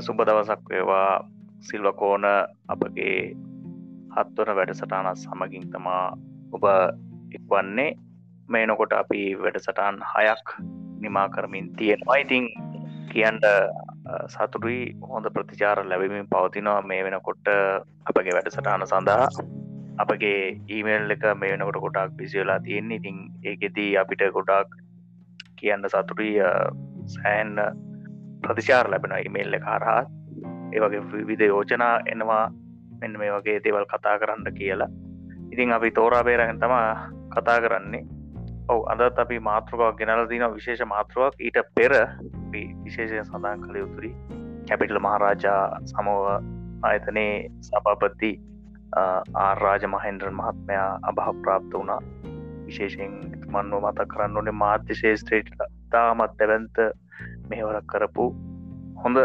සුබ දවසක් වේවා. සිල්වකෝන අපගේ හත්වන වැඩසටාන සමගින් තමා ඔබ එක්වන්නේ. මේ නොකොට අපි වැඩසටාන් හයක් නිමා කරමින් තියෙනවා. ඉතිං කියන්ට සතුරුයි හොඳ ප්‍රතිචාර ලැබමින් පවතිනවා මේ වෙනකොට අපගේ වැඩසටාන සඳහා. අපගේ ඊමේල් එක මේ වෙනකොට ගොඩක් විසිවෙලා තියෙන්නේ. ඉතින් ඒකෙදී අපිට ගොඩක් කියන්න සතුරුයි සෑන් ප්‍රතිචාර ලැබෙන ඉමේල්ල කාරහා ඒවගේ විවිධ යෝජනා එනවා. මෙන්න මේ වගේ දේවල් කතා කරන්න කියලා. ඉතින් අපි තෝරා බේරගෙන තම කතා කරන්නේ. ඔව අදත් අපි මාතෘකාවක් ගෙනල දින විශේෂ මාතෘවක් ඊට පෙර විශේෂය සඳහන් කළ යුතුරි කැපිටල මහරාජා සමෝව ආයතනයේ සභාපති ආරාජ මහන්ද්‍රන් මහත්මයා අභහ ප්‍රාප්ත වුණා. විශේෂයෙන් මන්ව මත කරන්න ඕනේ මාධ්‍ය ශේෂත්‍රේට තාමත් දැවන්ත මෙහවරක් කරපු හොඳ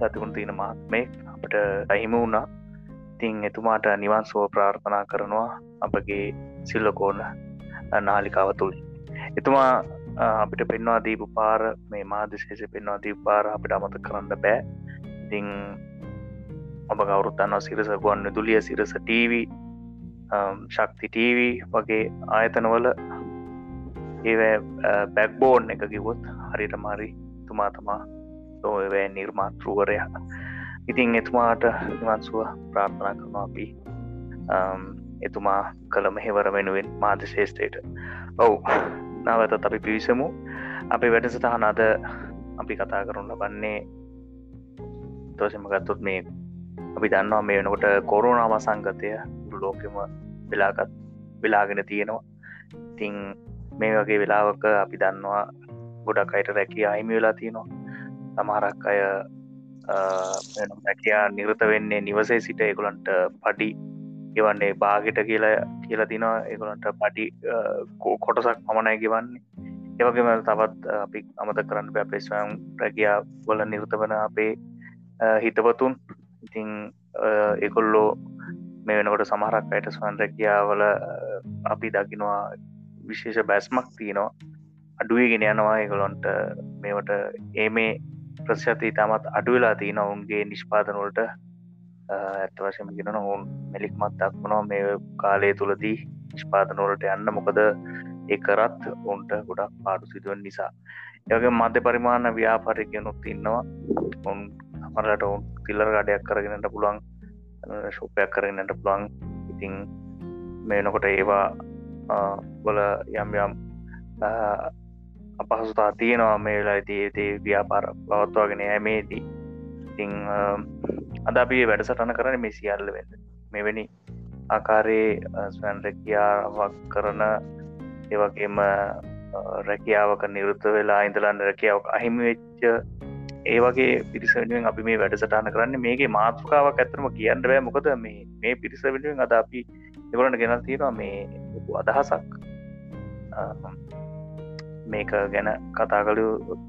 දතිකුණ තියෙන මහත්මේ අපට අහිම වුණා. තින් එතුමාට නිවන් සුව ප්‍රාර්ථනා කරනවා අපගේ සිල්ලකෝන නාලිකාව තුළ එතුමා අපිට පෙන්වා දීපු පාර මේ මාධශේෂ පෙන්වා දී පාර අපිට අමත කරන්න බෑ. ඉතිං ඔබ කවුරුත්තන්න සිරස ගුවන් දුලිය සිරස ටීව ශක්ති ටීව වගේ ආයතනවල ඒ බැක්බෝන් එක කිවොත් හරිට මරි තුමා තමා ලෝවෑ නිර්මාතෘවරයා ඉතින් එතුමාට නිවන්සුව ප්‍රාර්ථනා කරනවා අපි එතුමා කළ මෙහෙවර වෙනුවෙන් මාධ ශේෂ්ඨයට ඔවු නවතත් අපි පිවිසමු. අපි වැඩසටහන අද අපි කතා කරුන් ලබන්නේ තෝසම ගත්තුත් මේ අපි දන්නවා මේ වෙනකොට කොරුණාම සංගතය ලෝකෙම වෙලාගත් වෙලාගෙන තියෙනවා. ඉතිං මේ වගේ වෙලාවක අපි දන්නවා ගොඩක් අයට රැකිය අහිමි වෙලා තියෙනවා. සමහරක් අය රැකයා නිරත වෙන්නේ නිවසේ සිට එකුලන්ට පඩි ගෙවන්නේ බාගෙට කියලා කියලා තිනවා ඒගොලන්ට පඩි කොටසක් පමණයි ගෙවන්නේ. ඒවගේම තවත් අපි අමත කරන්න අපේස්වයම් රැකයා වල නිර්ත වන අපේ හිතවතුන්. ඉතිං එකොල්ලෝ මේ වෙනකොට සමහරක් අයට ස්වන් රැකියාවල අපි දකිනවා විශේෂ බැස්මක් තියෙනවා. අඩුවගෙන යනවා ඒගොලොන්ට මේවට ඒ මේ ප්‍රශ්ති තමත් අඩුවෙලා තියන ඔවුන්ගේ නිෂ්පාදනොලට ඇත්ත වශම ගෙන ඔවුන් මෙලික්මත් දක්වනවා මේ කාලය තුළදී නිෂ්පාදනොලට යන්න. මොකද ඒකරත් ඔවුන්ට ගොඩක් පාඩු සිදුවන් නිසා. යගේ මධ්‍ය පරිමාණ ව්‍යාපාරිකයනුත් ඉන්නවා. ඔවුන් අමරට ඔවුන් තිල්ලර ගඩයක් කරගෙනට පුළුවන් ශෝපයක් කරගෙනට පුළුවන්. ඉතිං මේනකොට ඒවා Uh, බොල යම් යම් uh, අපහසුතා තියෙනවා මේ වෙලා ඇතිඒතේ ව්‍යාපාර පවත්වාගෙන යමේදී ඉතිං um, අද අපි වැඩසටන කරන මේ සියල්ල වෙන්න මෙවැනි ආකාරයේ uh, ස්වැන් රැකියාවක් කරන ඒවගේම රැකියාවක නිරුත්ත වෙලා ඉඳලන්න රැකියාවක් අහිමි වෙච්ච ඒ වගේ පිරිසවෙනුවෙන් අපි මේ වැඩසටාන කරන්න. මේගේ මාතෘකාවක් ඇතරම කියන්න බෑ. මොකද මේ මේ පිරිස වෙනුවෙන් අද අපි එවලට ගෙනල් තියෙනවා මේ අදහසක්. මේක ගැන කතා කළ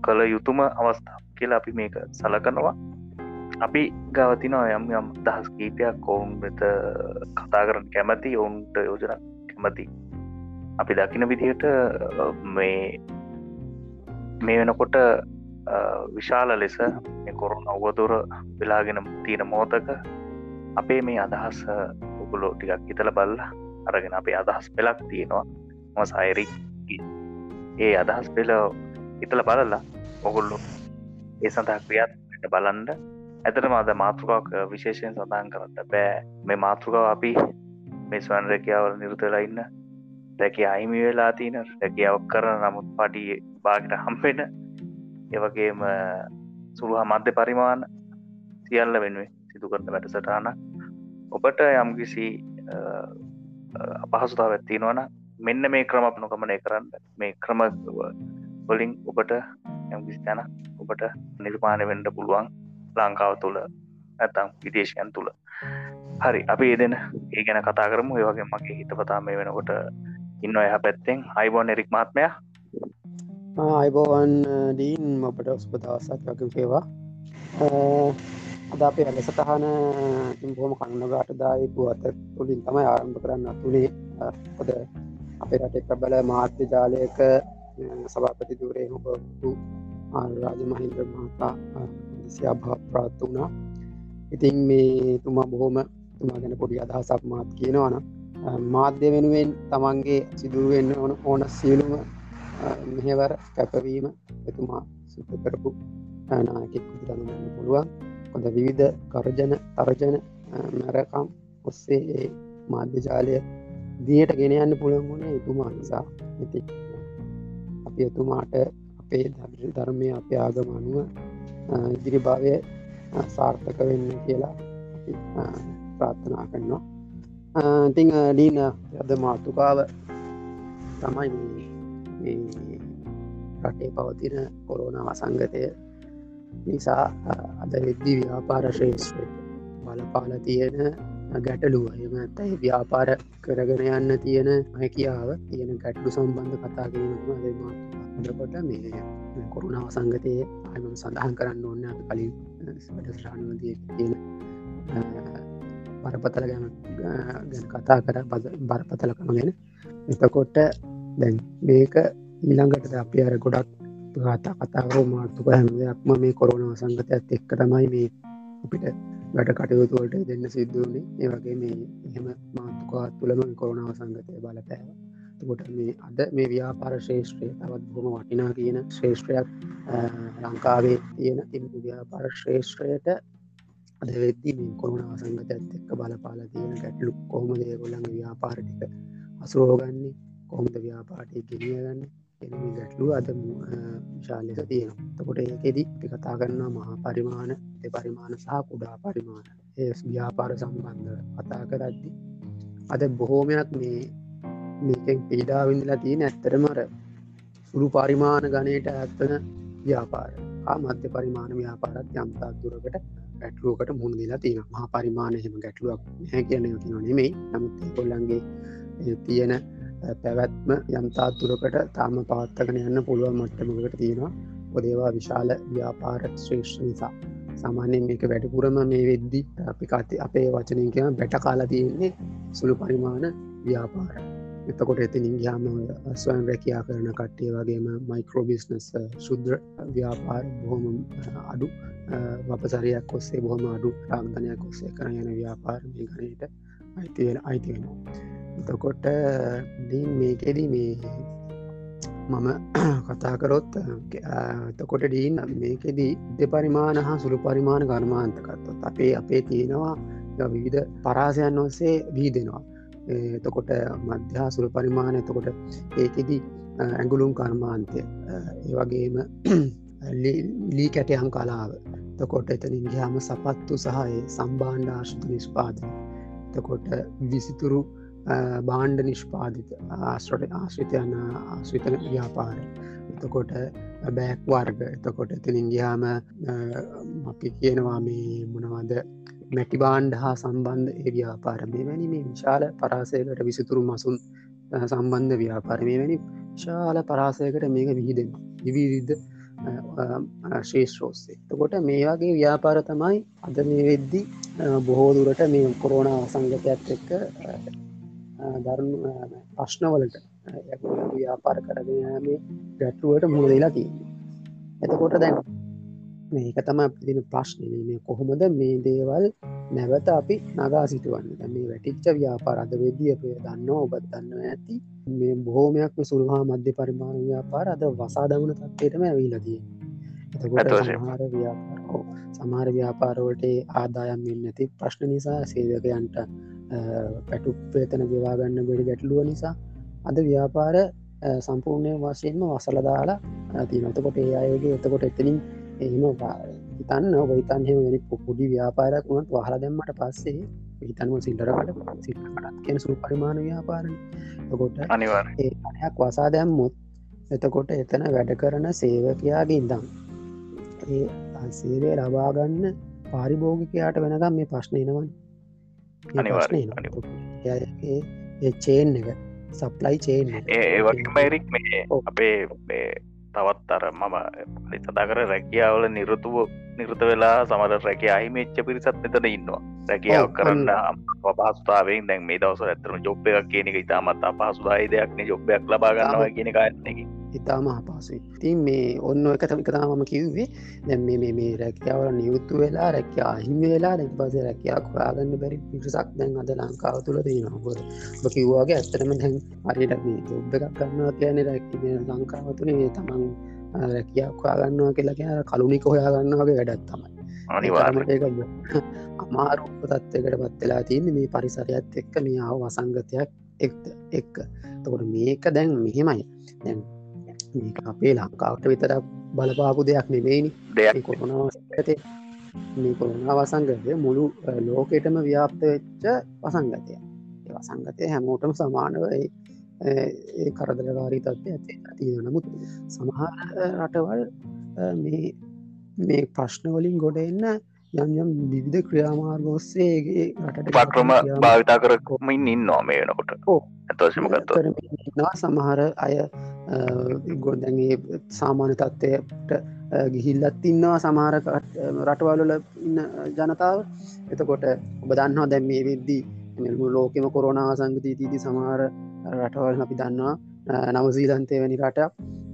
කළ යුතුම අවස්ථා කියලා අපි මේක සලකනවා. අපි ගවතිනවා යම් යම් දහස් කීපයක් ඔවුන් වෙත කතා කරන කැමති ඔවුන්ට යෝජන කැමති. අපි දකින විදිහට මේ මේ වෙනකොට විශාල ලෙස කොරුන් අවදුර වෙලාගෙන තියෙන මෝතක අපේ මේ අදහස් උගුලෝ ටිකක් හිතල බල්ල අරගෙන අපේ අදහස් පෙලක් තියෙනවා. මසයිරික් ඒ අදහස් පෙළ ඉතල බලලා ඔගුල්ලු ඒ සඳහා ක්‍රියාත් බලන්ඩ ඇතට මද මාතෘකාවක් විශේෂයෙන් සඳහන් කරන්න බෑ. මේ මාතෘකාව අපි මේ ස්වන් රැකියාවල නිරුතලා ඉන්න රැකිය අයිමි වෙලා තියන රැකියාවක් කරන නමුත් පඩිය බාගට හම්පෙන ඒවගේම සුළුහ මධ්‍ය පරිමාණ සියල්ල වෙනුවේ සිදු කරන වැඩසටාන ඔබට යම්කිසි අපහසුතාව ඇත්තිනවන මෙන්න මේ ක්‍රම නොකමනය කරන්න. මේ ක්‍රම වලින් ඔබට යම්කිසි තැන ඔබට නිර්මාණය වෙන්ඩ පුළුවන් ලංකාව තුළ ඇතම් විදේශයන් තුළ. හරි අපි ඒදෙන ඒ ගැන කතා කරමු. ඒවගේ මගේ හිතපතා මේ වෙනකොට ඉන්න එහ පැත්තෙන් අයිබෝන් එරික් මාත්මය අයිබෝවන් ඩීන් අපට ඔස්ප දවසක් යකපේවා අද අපේ වැඩසටහන බොහම කන්නගාට දායි පුවත තුළින් තමයි ආරම්භ කරන්න තුළේ හොද අපේ රටේ ප්‍රබල මාධ්‍ය ජාලයක සභාපති දුරේ හොබතු රාජ මහින්ද්‍ර මහතා සියාභාප්‍රාත් වුණා. ඉතින් මේ තුමා බොහොම තුමා ගැන පොඩි අදහසක් මාත් කියනවන මාධ්‍ය වෙනුවෙන් තමන්ගේ සිදුරුවෙන්න ඕන ඕන සියලුම මෙහෙවර කැපවීම එතුමා සිත කරපු නායකෙක් විදිරගන්න පුළුවන්. කොඳ විවිධ කරජන තරජන මැරකම් ඔස්සේ මාධ්‍ය ජාලය දියට ගෙන යන්න පුළන් වුණේ එතුමා නිසා. ඇති අපි එතුමාට අපේ ධර්මය අපේ ආගමනුව ඉදිරි භාවය සාර්ථක වෙන්න කියලා ප්‍රාර්ථනා කරනවා. ඉතිං ඩීන අද මාතුකාව තමයි රටේ පවතින කොරෝණ වසංගතය. නිසා අද වෙද්දි ව්‍යාපාර ශ්‍රේෂ්ත්‍රය බලපාල තියෙන ගැටලුව. එම ඇතයි ව්‍යාපාර කරගෙන යන්න තියෙන හැකියාව තියෙන ගැටලු සම්බන්ධ කතා කිරීමට මේ කොරුණ වසංගතය අයම සඳහන් කරන්න ඔන්න අප කලින් වැඩස්රානුවදී තියෙන බරපතල ගැන ගැන කතා කර බරපතලකම ගැන. එතකොට්ට දැන් මේක ඊළඟට අපි අර ගොඩක් ගතා කතාව මාර්තුක හැම දෙයක්ම මේ කොරුණ වසංගතයත් එක්ක තමයි මේ අපිට වැඩ කටයුතුවලට දෙන්න සිද්ධුවනේ ඒවගේ මේ එහෙම මාතුකාත් තුළම කොරුණාව සංගතය බලපෑව. කොට මේ අද මේ ව්‍යාපාර ශේෂත්‍රය තවත් බොහම වටිනා කියන ශ්‍රේෂ්ත්‍රයක් ලංකාවේ තියෙන තිම ව්‍යාපාර ශ්‍රේෂ්ත්‍රයට අද වෙද්දි මේ කොරුණ අසංගතයත් එක්ක බලපාල තියෙන ගැටලු කොහොම දේගොල්ලඟ ව්‍යාපාරටික අසුරෝගන්නේ කොහොමද ව්‍යාපාටය ගෙනියගන්න? එ ගැටලු අද ශාලෙක තියෙනවා. තකොට ඒකෙදී අපි කතා කරන්න මහා පරිමාණ පරිමාණ සහ කුඩා පරිමාණ. ඒ ව්‍යාපාර සම්බන්ධ කතා කරද්දි අද බොහෝමයක් මේ මේකෙන් පීඩාවිඳලා තියෙන ඇත්තරමර සුළු පරිමාණ ගණයට ඇත්තන ව්‍යාපාර මධ්‍ය පරිමාණ ව්‍යාපාරත් යම්තාත් දුරකට ගැටලුවකට මුණ දිලා තියෙන මහා පරිමාණ හෙම ගැටලුවක් හැ කියන තින නෙමෙයි. නමුත් කොල්ලන්ගේ තියෙන පැවැත්ම යම්තාත් තුරකට තාම පවත්තගෙන යන්න පුළුවන් මට්ටමකට තියෙනවා. ඔදේවා විශාල ව්‍යාපාර ශ්‍රේෂ්ඨ නිසා. සාමාන්‍යයෙන් මේක වැඩපුරම මේ වෙද්දි අපි කති අපේ වචනය කියන බැට කාලා තියෙන්නේ සුළු පරිමාණ ව්‍යාපාර. එතකොට එතිනින් ගයාම ස්වයන් රැකයා කරන කට්ටිය වගේම මයිකරෝබිස්නස් ශුද්‍ර ව්‍යාපාර බොහොම අඩු වපසරයක් ඔස්සේ බොහොම අඩු රාම්ධනයක් ඔස්සේ කර යන ව්‍යාපාර මේ ගනයට අයිතිවෙන අයිති වෙනවා. එතකොට දී මේකෙදී මේ මම කතාකරොත් එතකොට ඩීන් මේකෙදී දෙපරිමාණ හා සුළු පරිමාණ ගර්මාන්තකත්වත් අපේ අපේ තියෙනවා විවිධ පරාසයන් ඔස්සේ වී දෙනවා එතකොට මධ්‍යා සුර පරිමාණ එතකොට ඒකෙදි ඇගුලුම් කර්මාන්තය ඒ වගේම ලී කැටයන් කලාව. තකොට එතනින් ගයාම සපත්තු සහය සම්බාණ්ඩ ආශිත නිෂ්පාදන තකොට විසිතුරු බාණ්ඩ නිෂ්පාදිත ආශ්‍රට ආශ්‍රිතයන්න ආශ්‍රිතන ව්‍යාපාර එතකොට බෑක් වර්ග එතකොට එතනින් ගයාම අපි කියනවා මේ මොනවද මැටි බාණ්ඩ හා සම්බන්ධ ඒ ව්‍යාපාර මේ වැනි මේ විශාල පරාසයකට විසිතුරු මසුන් සම්බන්ධ ව්‍යාපාර මේ වැනි ශාල පරාසයකට මේක විහිදෙන විවිධ ශේෂ්‍රෝස්සේ තකොට මේ වගේ ව්‍යාපාර තමයි අද මේ වෙද්දි බොහෝදුරට මේ කොරෝණ සංගතයක් එක්ක දරනු ප්‍රශ්නවලට ව්‍යාපාර කරගෙන මේ ගැට්ටුවට මුහදලා තියන්නේ එතකොට දැන් මේක තම දින ප්‍රශ්නය මේ කොහොමද මේ දේවල් නැවත අපි නගා සිටුවන්න? මේ වැටිච්ච ව්‍යාපාරද වෙදිය පේ දන්න ඔබත් දන්න ඇති. මේ බොහෝමයක් සුළහා මධ්‍ය පරිමාණ ව්‍යාපාර අද වසා දමන තත්වයටම ඇවිලදිය සමහර ව්‍යාපාරෝ සමාර ව්‍යාපාරවලට ආදායම් වෙන්න ඇති ප්‍රශ්න නිසා සේවකයන්ට පැටු පේතන ගෙවාගන්න බෙඩි ගැටලුව නිසා අද ව්‍යාපාර සම්පූර්ණය වශයෙන්ම වසලදාලා තිනතකොට ඒ අයගේ එතකොට එතනින් එහෙම හිතන්න ඔබ හිතන් හෙම වැනි පොඩි ව්‍යාපාරයක් වුණත් වහලා දැම්මට පස්සේ හිතන්ව සිල්ලරකට සිල්ලකටත් කියෙන සුළු පරිමාණ ව්‍යාපාරණ කොට ඒයක් වසා දැම්මුත් එතකොට එතන වැඩ කරන සේවකයාගේ ඉදම් ඒ සේවය ලබාගන්න පාරිභෝගිකයාට වෙනකම් මේ ප්‍රශ්නයනවන් ඒ චේන් එක සප්ලයි චේන් ඒ වගේ මරික් මේ අපේ තවත් අර මම සතා කර රැකියාවල නිරතුව නිරත වෙලා සමට රැක අහිමච්ච පිරිසත් එතන ඉන්නවා. රැකියාව කරන්න පහසුතාවෙන් දැන් මේ දවස ඇතරම ජොබ් එකක් කියන එක ඉතාමත් අපහසුදායි දෙයක්න ජොබ්යක් ලබාගන්නවා කියන කාරනකි ඉතාම අපහසුයි. තින් මේ ඔන්න එක තමිකතාමම කිව්වේ. දැම් මේ මේ රැකියාවල නියුත්තු වෙලා රැකයා අහිම වෙලා දැන් පස රැකයා කොයාගන්න බැරි පිටසක් දැන් අද ලංකාව තුළ තියෙනකොද බ කිව්වාගේ ඇත්තටම දැන් අරිට මේ ජොබ් එකක් ගන්නවා කියන්නේ රැකි ලංකාව තුළේ තමන් රැකියක් හොයාගන්නවා කියලා කියන කලුනික හොයාගන්නවාගේ වැඩත් තමයි. අනිවාර්මට අමාරු තත්වකට පත්වෙලා තියන්නේ මේ පරිසරයත් එක්ක මේ ආව වසංගතයක් එක්ත එක්ක. තකොට මේක දැන් මෙහෙමයි. දැන් අපේ ලංකාවට විතර බලපාපු දෙයක් නෙවෙයිනි දෙයක් කොරුණාවතේ මේ කොරුණා වසංගතය මුළු ලෝකෙටම ව්‍යාප්ත වෙච්ච වසංගතය වසංගතය හැමෝටම සමානව කරදරකාරී තත්ව ඇතේ තියෙන නමුත් සමහර රටවල් මේ ප්‍රශ්නවලින් ගොඩ එන්න යම් යම් විවිධ ක්‍රියාමාර්ග ඔස්සේගේ රටට පක්‍රම භාවිතා කරමින් ඉන්න නොමයනකොට ඇතවශමගත්ත සමහර අය ගොඩැගේ සාමාන්‍ය තත්ත්වයට ගිහිල්ලත් ඉන්නවා සමහර රටවල්ල ඉන්න ජනතාව. එතකොට ඔබ දන්නවා දැම් මේ විද්දී ලෝකෙම කොරෝනා සංගතීතිීති සමහර රටවල් අපි දන්නවා. නවසීලන්තය වැනි රට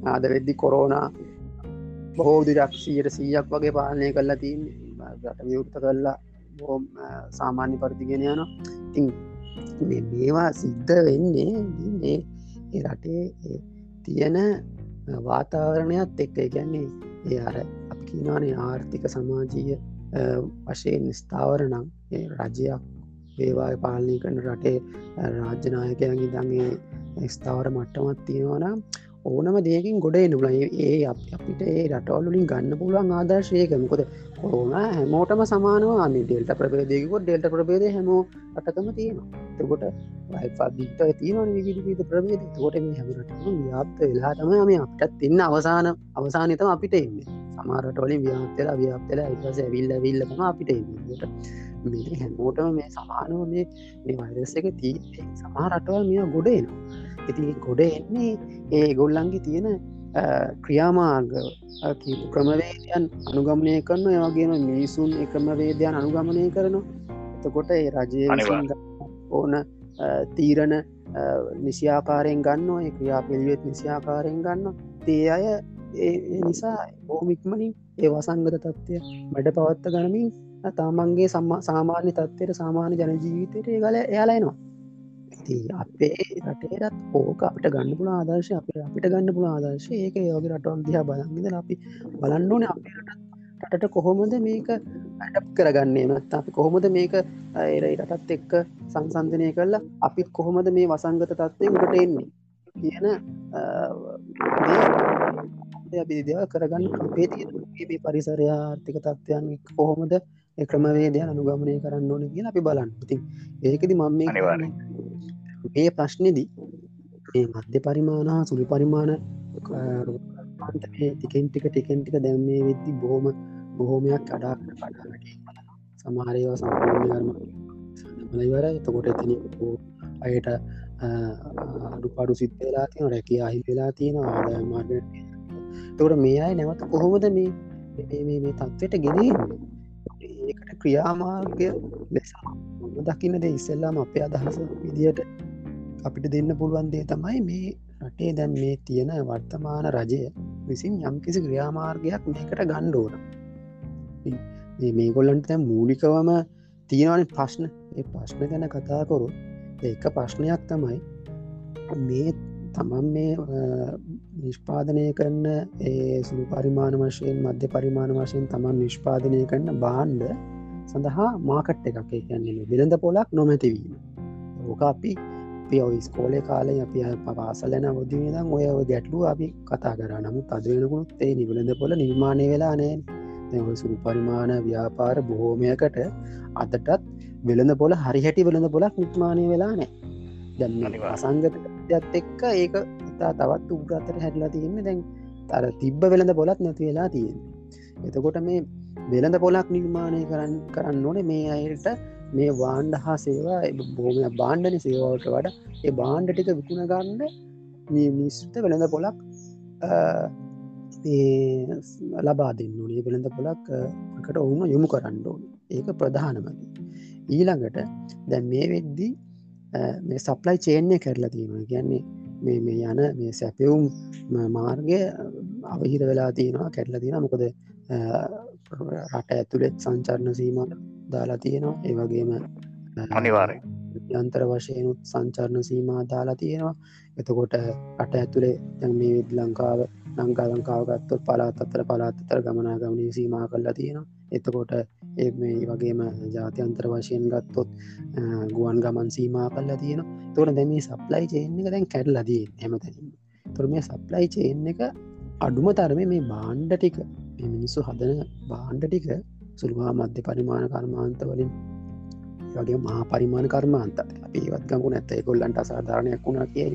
ආද වෙද්දි කොරෝනා බොහෝ දිරක් සියට සීයක් වගේ පාලනය කල්ලා තින් රට වියුක්ත කල්ලා බෝම් සාමාන්‍ය පරිදිගෙන යන තින් මේවා සිද්ධ වෙන්නේ ඒ රටේ තියෙන වාතාවරණයක් එක්ක. ගැන්නේ ඒ අර අප කියනවානේ ආර්ථික සමාජීය වශයෙන් ස්ථාවරනම් රජයක් ඒවා පාලනය කරන රටේ රාජ්‍යනායකයන්ගේ දගේ ස්ථාවර මට්ටමත් තියෙනවනම් ඕනම දෙයකින් ගොඩ නුල ඒ අපිට ඒ රටවල්ලින් ගන්න පුළුවන් ආදර්ශයකමකොද කොරුණ හැමෝටම සමානවා ඩෙල්ට ප්‍රබේදයකොත් ඩෙල්ට ප්‍රබේද හැමෝ අටකම තියෙනවා. තකොට වයිපදීට තියන විවිධ ප්‍රබේද තකොට හැමරටම ව්‍යාප්ත වෙලා තම මේ අපටත් තින්න අවසාන අවසානතම අපිට එන්න. සමාරට වලින් ව්‍යාප්තලා ව්‍යාප්තල එකස ඇවිල්ල විල්ලම අපිට එන්නට මේ හැමෝටම මේ සමානව මේ මේ වෛරස එක තිී සමාරටවල් මෙ ගොඩේනවා ඉති ගොඩ එන්නේ ඒ ගොල්ලන්ගේ තියෙන ක්‍රියාමාර්ග. කීපු ක්‍රමවේදයන් අනුගමනය කරන්න ඒවගේම මිනිසුන් එකමවේදයන් අනුගමනය කරනවා. එතකොට ඒ රජය ඕන තීරණ නිසියාකාරයෙන් ගන්න ඒ ක්‍රියා පිළිවෙත් නිසියාකාරයෙන් ගන්න තේ අය නිසා බෝමික්මනින් ඒ වසංගත තත්ත්වය මැඩ පවත්ත ගනමින් තමන්ගේ සම්ම සාමාන්‍ය තත්වයට සාමාන්‍ය ජනජීවිතයට ගල එයාලයිනවා ඉති අපේ රටේරත් ඕක අපට ගන්න පුළ ආදර්ශය අප අපිට ගන්න පුළ ආදර්ශය. ඒක යෝග රටවල් දිහා බලන්ගද අපි බලන්න ඕන අප රටට කොහොමද මේක ඇඩප් කරගන්නේ. නත් අපි කොහොමද මේක එරයි රටත් එක්ක සංසන්ධනය කරලා අපිත් කොහොමද මේ වසංගත තත්වය ගට එන්නේ කියන බිදිව කරගන්න අපේ තිය පරිසරය ආර්ථික තත්වයන් කොහොමද ක්‍රමවේදය අනුගමනය කරන්න ඕන කියලා අපි බලන්න. ඉතින් ඒකද මම මේ ඒ ප්‍රශ්නෙදී ඒ මධ්‍ය පරිමාණ සුළි පරිමාණ ටිකෙන් ටික ටිකෙන් ටික දැම්මේ වෙද්දි බොහොම බොහෝමයක් අඩා සමාරයවා සම්පූර්ණ කරම මලයිවර එතකොට එතන අයට අඩුපාඩු සිත්වෙලා තියෙන රැකිය අහි වෙලා තියෙන ආද මාර්ග තකට මේ අය නැවත කොහොමද මේ මේ තත්වට ගෙනන්නේ ඒකට ක්‍රියාමාර්ගය ලෙස දකින්නද ඉස්සෙල්ලාම අපේ අදහස විදියට අපිට දෙන්න පුළුවන් දේ තමයි මේ රටේ දැන් මේ තියෙන වර්තමාන රජය විසින් යම්කිසි ක්‍රියාමාර්ගයක් මේකට ගණ්ඩෝන මේ ගොල්ලන්ට තැම් මූලිකවම තියෙනවන ප්‍රශ්න. ඒ ප්‍රශ්න ගැන කතාකොරු එක ප්‍රශ්නයක් තමයි මේ තමන් මේ නිෂ්පාදනය කරන්න ඒ සුළු පරිමාණ වශයෙන් මධ්‍ය පරිමාණ වශයෙන් තමන් නිෂ්පාදනය කරන්න බාන්්ඩ සඳහා මාකට් එකක්. කියන්නේ බිලඳ පොලක් නොමැතිවීම ඕක අපි අපි ඔයි ස්කෝලේ කාලය අපි පවාසලන ොදදම් ඔය ගැටලු අපි කතා කර. නමුත් අද වෙනකුත් ඒ නිවලඳ පොල නිර්මාණය වෙලා නෑ සුළු පරිමාණ ව්‍යාපාර බොහෝමයකට අතටත් වෙළඳ පොල හරි හැටි වෙළඳ පොලක් නිර්මාණය වෙලා නෑ දැන්න අසංගතයත් එක්ක ඒක ඉතා තවත් උග්‍රතර හැටලා තියන්න. දැන් තර තිබ්බ වෙළඳ පොලත් නැති වෙලා තියෙන එතකොට මේ වෙළඳ පොලක් නිර්මාණය කරන්න කරන්න ඕනේ මේ අයට මේ වාණ්ඩ හා සේවා බෝම බාණ්ඩන සේවාවට වඩ ඒ බාණ්ඩ ටික විකුණ ගන්න මිනිස්ත වෙළඳ පොලක් ලබා දෙන්න ඕනේ. වෙළඳ පොලක් කට ඔවුම යොමු කරන්න ඕන. ඒක ප්‍රධානමති ඊළඟට දැ මේ වෙද්දී මේ සප්ලයි චේන්ය කරලා තියෙනවා. කියන්නේ මේ මේ යන මේ සැපවුම් මාර්ගය අවහිර වෙලා තියෙනවා කැටලා තියෙන මොකද රට ඇතුළෙත් සංචරණ සීම දාලා තියෙනවා. ඒවගේම අනිවාරය යන්තර වශයනුත් සංචරණ සීමා දාලා තියෙනවා. එතකොට රට ඇතුළේ මේ විද් ලංකාව ලංකා ලංකාව ගත්තොත් පලාත් අතර පලාත් අතර ගමනා ගමනී සීමා කරලා තියෙනවා. එතකොට ඒ මේ වගේම ජාතියන්තර වශයෙන් ගත්තොත් ගුවන් ගමන් සීමා කල්ලා තියෙන තොර දැම සප්ලයි චේන් එක දැන් කැඩලදී හැමතැනින් තොර මේ සප්ලයි චේන් එක අඩුම තරම මේ බාණ්ඩ ටික මිනිස්සු හදන බාණ්ඩ ටික සුළුවා මධ්‍ය පරිමාණ කර්මාන්ත වලින් වගේ මහා පරිමාණ කර්මාන්ත. අපිවත් ගමු නැත්ත කොල්ලන්ට අසාධාරණයක් වුණා කිය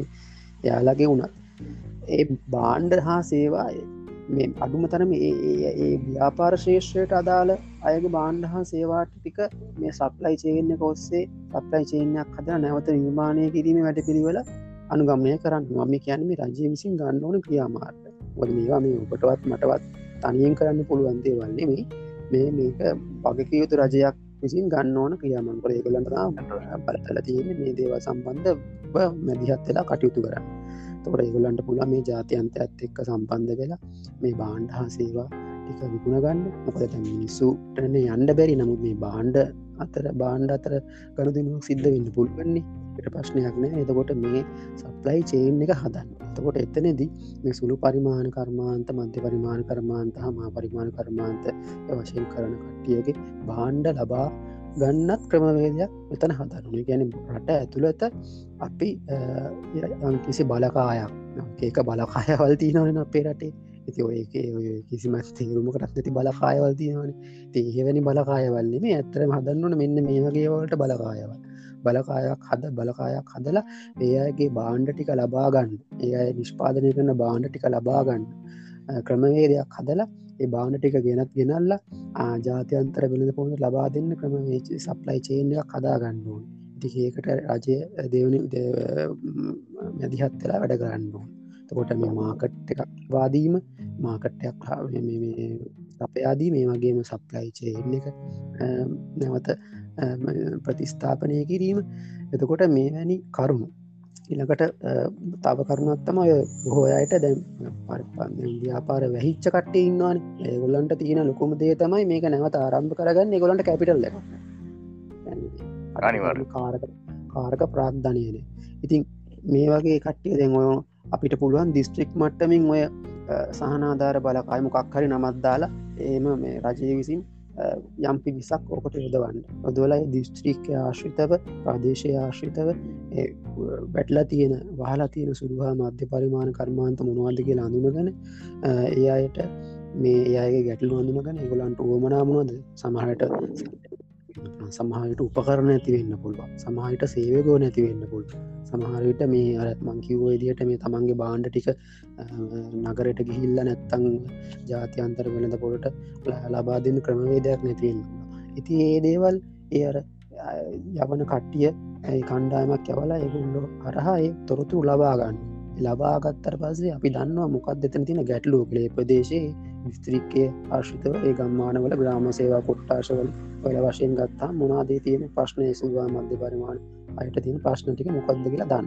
යාලගේ වුණත්. ඒ බාණ්ඩ හා සේවාය මේ අඩුම තරම ඒ ව්‍යාපාර ශේෂ්‍රයට අදාළ අයගේ බාණ්ඩ හා සේවාට ටික මේ සප්ලයි චේන්න කොස්සේ සප්ලයි චේනයක් හද නැවත නිර්මාණය කිරීම වැඩ පිළිවෙල අනුගමනය කරන්න මම කියන්නම රජය විසින් ගන්න ඕන ක්‍රියාමාර්ග. වද මේවා මේ උපටවත් මටවත් තනියෙන් කරන්න පුළුවන්දේ වන්නේමේ මේ මේක වගකයුතු රජයක් විසින් ගන්න ඕන ක්‍රියාමන්කර ඒගලන්ට බලතල තියෙන මේ දේව සම්බන්ධ මැදිහත් වෙලා කටයුතු කරන්න. තොර ඒගොලන්ට පුළ මේ ජාතියන්ත ඇත් එක්ක සම්බන්ධ වෙලා මේ බාණ්ඩ හා සේවා ටික විකුණ ගන්න. මොකද මිනිස්සුටන යන්ඩ බැරි. නමුත් මේ බාණ්ඩ අතර බාණ්ඩ අතර ගණුදනුවක් සිද්ධ වෙන්න පුල්ගන්නේ එට ප්‍රශ්නයක් නෑ එතකොට මේ සප්ලයි චේන් එක හදන්න. එතකොට එතනෙදී මේ සුළු පරිමාණ කර්මාන්ත මධ්‍ය පරිමාණ කර්මාන්ත හමා පරිමාණ කර්මාන්ත වශයෙන් කරන කට්ටියගේ බාණ්ඩ ලබා ගන්නත් ක්‍රමවේදයක් මෙතන හදරුණ ගැන රට ඇතුළත අපි කිසි බලකායක් ඒක බලකායවල් තියනවන අපේ රටේ. ඇති ඔය කිසිම තේරුමකටත් නැති බලකායවල් තියනවන. තේහෙවැනි බලකායවල්න්නේ මේ ඇත්තරම හදන්නන මෙන්න මේ වගේවලට බලකායවල්. බලකායක් හද බලකායක් හදලා ඒ අයගේ බාණ්ඩ ටික ලබා ගන්න. ඒ අය නිෂ්පාදනය කරන බාණ්ඩ ටික ලබා ගන්න. ක්‍රමවේදයක් හදලා ඒ බාන ටික ගෙනත් ගෙනල්ල ජාතියන්තර වෙළඳ පොහොට ලබා දෙන්න ක්‍රම සප්ලයි චේන්යක් කදා ගන්නුවන් ඉතිඒකට රජය දෙවනි මැදිහත් වෙලා වැඩ කරන්නවා තකොට මේ මාකට් එකක් වාදීම මාකට්ටයක් සපයාදී මේ වගේම සප්ලයි චේන් එක නැවත ප්‍රතිස්ථාපනය කිරීම. එතකොට මේ වැනි කරුණු ඉළඟට තව කරුණත්තම ඔය බොහෝ අයට දැම් ව්‍යාපාර වැහිච්ච කට්ට ඉන්නවාන. ඒගොල්ලන්ට තියෙන ලොකුම දේ තමයි මේක නැවත ආරම්භ කරගන්න ගොලන්ට කැපිටල්ල අනිවර් කාරක කාරක ප්‍රාග්ධනයන ඉතින් මේ වගේ කට්ටිය දැන් ඔය අපිට පුළුවන් දිස්ත්‍රික් මට්ටමින් ඔය සහනාධාර බලකාය මොකක් හරි නමත්දාලා ඒම මේ රජය විසින් යම්පි විසක් ඕකට යොදවන්න. ඔදවලයි දිස්ත්‍රික්ක ආශ්‍රිතව ප්‍රදේශය ආශ්‍රිතව වැටලා තියෙන වහලා තියෙන සුදුහා මධ්‍ය පරිමාණ කර්මාන්ත මොනවාද කියලා අඳුනගන ඒ අයට මේ ඒගේ ගැටලු අඳුනගන ගොලන්ට ඕමනාමුණද සමහට සමහට උපකරන ඇතිවෙන්න පුළුව සමහහිට සේවගෝ නැතිවෙන්න පුල් සමහරවිට මේ අරත් මංකිවෝ එදියට මේ තමන්ගේ බාණ්ඩ ටික නගරට ගිහිල්ල නැත්තං ජාතියන්තර වෙනද පොලට ලබා දෙන්න ක්‍රමවේදයක් නැතිවෙන්න ඉති ඒ දේවල් ඒ අර යවන කට්ටිය ඇයි කණ්ඩායමක් යවලා එගුල්ලෝ අරහා ඒ තොරතුරු ලබාගන්න ලබාගත්තර පසේ අපි දන්නවා මොකක් දෙතන තින ගැටලෝ කළේ ප්‍රදේශයේ විස්ත්‍රික්කය ආශ්‍රිතව ඒ ගම්මානවල ග්‍රාම සේවා කොට්ටාශවල ඔල වශයෙන් ගත්තා. මොනාදේ තියෙන ප්‍රශ්නය සුවා මධ්‍ය පරිමාණ? අයට තියෙන ප්‍රශ්නටික මොකක්ද කියලා දන්න.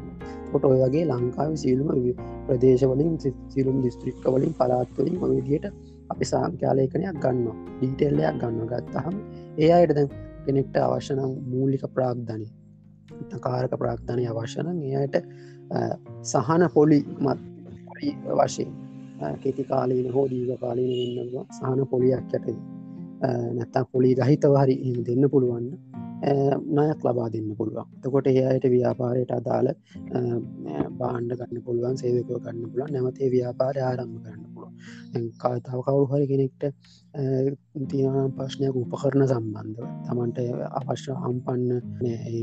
කොට ඔය වගේ ලංකාව සියලුම ප්‍රදේශවලින් සිරුම් දිස්ත්‍රික්ක වලින් පලාත්වලින් මවිදියට අපි සාංක්‍යාලයකනයක් ගන්න ඩීටෙල්ලයක් ගන්න ගත්තහම ඒ අයට දැන් කෙනෙක්ට අවශ්‍යනම් මූලික ප්‍රාග්ධනය කාරක ප්‍රාග්ධනය අවශ්‍යන එයට සහන පොලි මත් වශයෙන් කෙති කාලීන හෝ දීග කාලීන වෙන්නවා සහන පොලියක් යටදී නැත්තම් පොලි රහිතව හරි දෙන්න පුළුවන්න නයක් ලබා දෙන්න පුළුවන්. තකොට එයට ව්‍යාපාරයට අදාළ බාණ්ඩ ගන්න පුළුවන් සේවකෝ ගන්න පුළන් නැවතේ ව්‍යාපාරය ආරම්භ කරන්න පුළුව කාතාව කවරු හරි කෙනෙක්ට තියනම් ප්‍රශ්නයක් උපකරන සම්බන්ධව. තමන්ට අවශ්‍ය හම්පන්න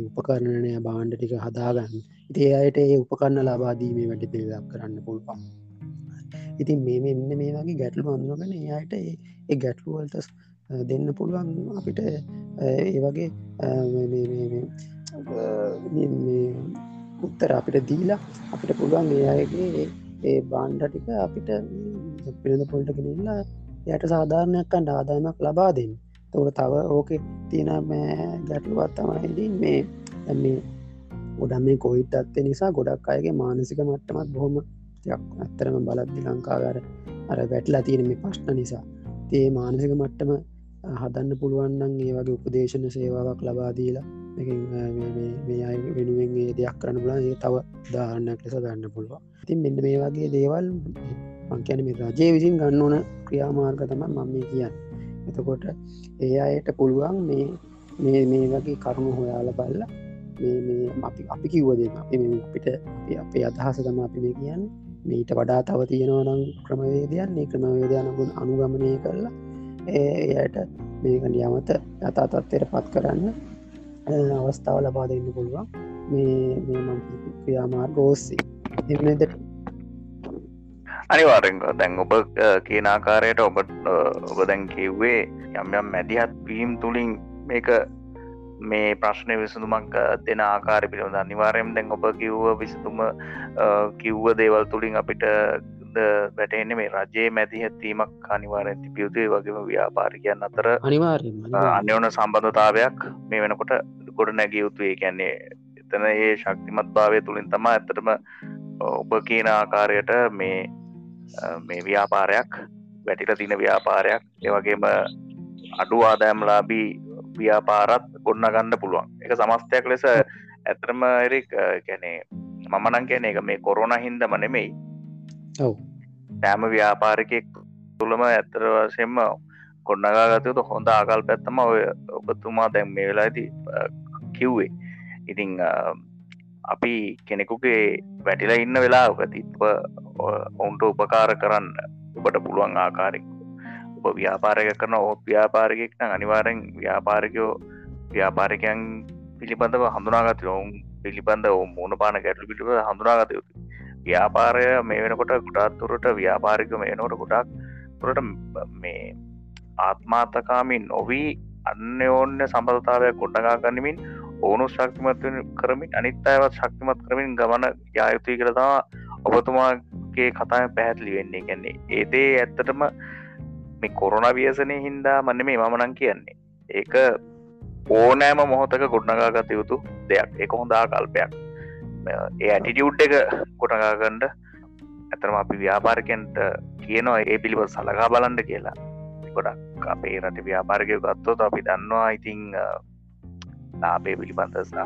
උපකරණනය බාණ්ඩ ටික හදාගන්න. ඉතිේ අයට ඒ උපකරන්න ලබාදීමේ වැඩි පිළිදක් කරන්න පුළුවන්. ඉතින් මේ මෙන්න මේ වගේ ගැටලු අඳුරගෙන එයට ඒ ගැටලුවල්ට දෙන්න පුළුවන් අපිට ඒ වගේ උත්තර අපිට දීලා අපිට පුළුවන් ඒ අයගේ ඒ බාණ්ඩ ටික අපිට පිළිඳ පොල්ට කෙනල්ලා යට සාධාරණයක්කන්ට ආදායමක් ලබා දෙන්න. තවට තව ඕක තියෙන ගැටලුවත් තමයිඉතින් මේ මේ ගොඩම් මේ කොයිට් අත්ත නිසා ගොඩක් අයගේ මානසික මට්ටමත් බොහොම ඇත්තරම බලද්දි ලංකාගර අර වැටලා තියෙන මේ ප්‍රශ්න නිසා. තේ මානසික මට්ටම හදන්න පුළුවන්න්න ඒ වගේ උපදේශන සේවාවක් ලබාදීලා වෙනුවෙන් දෙයක් කරන්න පුලා ඒ තව ධාරණයක් ලෙස ගන්න පුළුව ඉතින් මෙන්න මේ වගේ දේවල් මංකැන මේ රජය විසින් ගන්න ඕන ක්‍රියාමාර්ග තම මම මේ කියන්න. එතකොට ඒ අයට පුළුවන් මේ මේ මේ වගේ කරුණු හොයාල බල්ල අපි අපි කිව්වද අපි අපිට අපේ අදහස තම අපි මේ කියන්න. මීට වඩා තව තියෙනවනම් ක්‍රමවේදයන්නේ ක්‍රමවේදයනගුණ අනුගමනය කරලා එයට මේක නියමත යතා තත්වයට පත් කරන්න අවස්ථාව ලබා දෙන්න පුළුවන්. මේ මේ ක්‍රියාමාර්ග ඕස්සේ එමද අනිවාරෙන් දැන් ඔබ කියන ආකාරයට ඔබ ඔබ දැන් කිව්වේ යම් යම් මැදිහත් වීම් තුළින් මේක මේ ප්‍රශ්නය විසඳුමක් දෙන ආකාර පිළිබඳ අනිවාරයෙන් දැන් ඔබ කිව්ව විසඳුම කිව්ව දේවල් තුළින් අපිට වැටෙන්නේ මේ රජයේ මැදිහත්වීමක් අනිවාරෙන් තිබියුතුේ වගේම ව්‍යාපාරිකයන් අතර. අන්‍යෝන සම්බන්ධතාවයක් මේ වෙනකොට ගොඩ නැගිය යුතුේ කියන්නේ එතන ඒ ශක්තිමත් භාවය තුළින් තමා ඇතටම ඔබ කියන ආකාරයට මේ මේ ව්‍යාපාරයක් වැටිල තින ව්‍යාපාරයක්. ඒවගේම අඩු ආදෑම්ලාබී ව්‍යාපාරත් ගොන්න ගන්න පුළුවන්. එක සමස්තයක් ලෙස ඇතරම එරික් කැනේ මමනං කියන එක මේ කොරෝණ හින්දම නෙමෙයි. සෑම ව්‍යාපාරිකෙක් තුළම ඇත්තර වශයෙන්ම කොන්නගාගතයුතු හොඳ ආකල් පැත්තම ඔය ඔබතුමා දැම් මේ වෙලා ඇති කිව්වේ. ඉතිං අපි කෙනෙකුගේ වැටිලා ඉන්න වෙලා තිත්ව ඔවුන්ට උපකාර කරන්න ඔබට පුළුවන් ආකාරෙක් ඔබ ව්‍යාපාරක කරන ඔත් ව්‍යාපාරකෙක් නම් අනිවාරෙන් ව්‍යාපාරිකයෝ ව්‍යාපාරිකයන් පිළිබඳව හඳුනාගත ඔවුන් පිළිබඳ ඔ මුණ පාන ගැටලු පිළිබ හඳුනාගත යුතු ව්‍යාපාරය මේ වෙනකොට ගුටාත්තුරට ව්‍යාපාරික මේ නොට ගොඩක් තුරට මේ ආත්මාතකාමින් නොවී අන්‍යෝන්‍ය සම්බධතාවයක් ගොඩගා ගන්නමින් ඕනු ශක්තිමත් කරමින් අනිත් අයවත් ශක්තිමත් කරමින් ගමන යායුතුයි කරතා ඔබතුමාගේ කතාය පැහැත්ලි වෙන්නේ. කැන්නේ ඒදේ ඇත්තටම මේ කොරුණ වියසනය හින්දා මන්න මේ මමනං කියන්නේ. ඒක ඕනෑම මොහොතක ගොඩනගාගත යුතු දෙයක්. එක හොඳා කල්පයක් ඒ ඇටිටියුඩ් එක කොටගාගන්ඩ ඇතරම අපි ව්‍යාපාරකන්ට කියනවා ඒ පිළිබ සලකා බලන්ඩ කියලා. ගොඩක් අපේ රට ව්‍යාපාරකය ගත්තොත් අපි දන්නවා ඉතිං ලාබේ පිළිබඳ සහ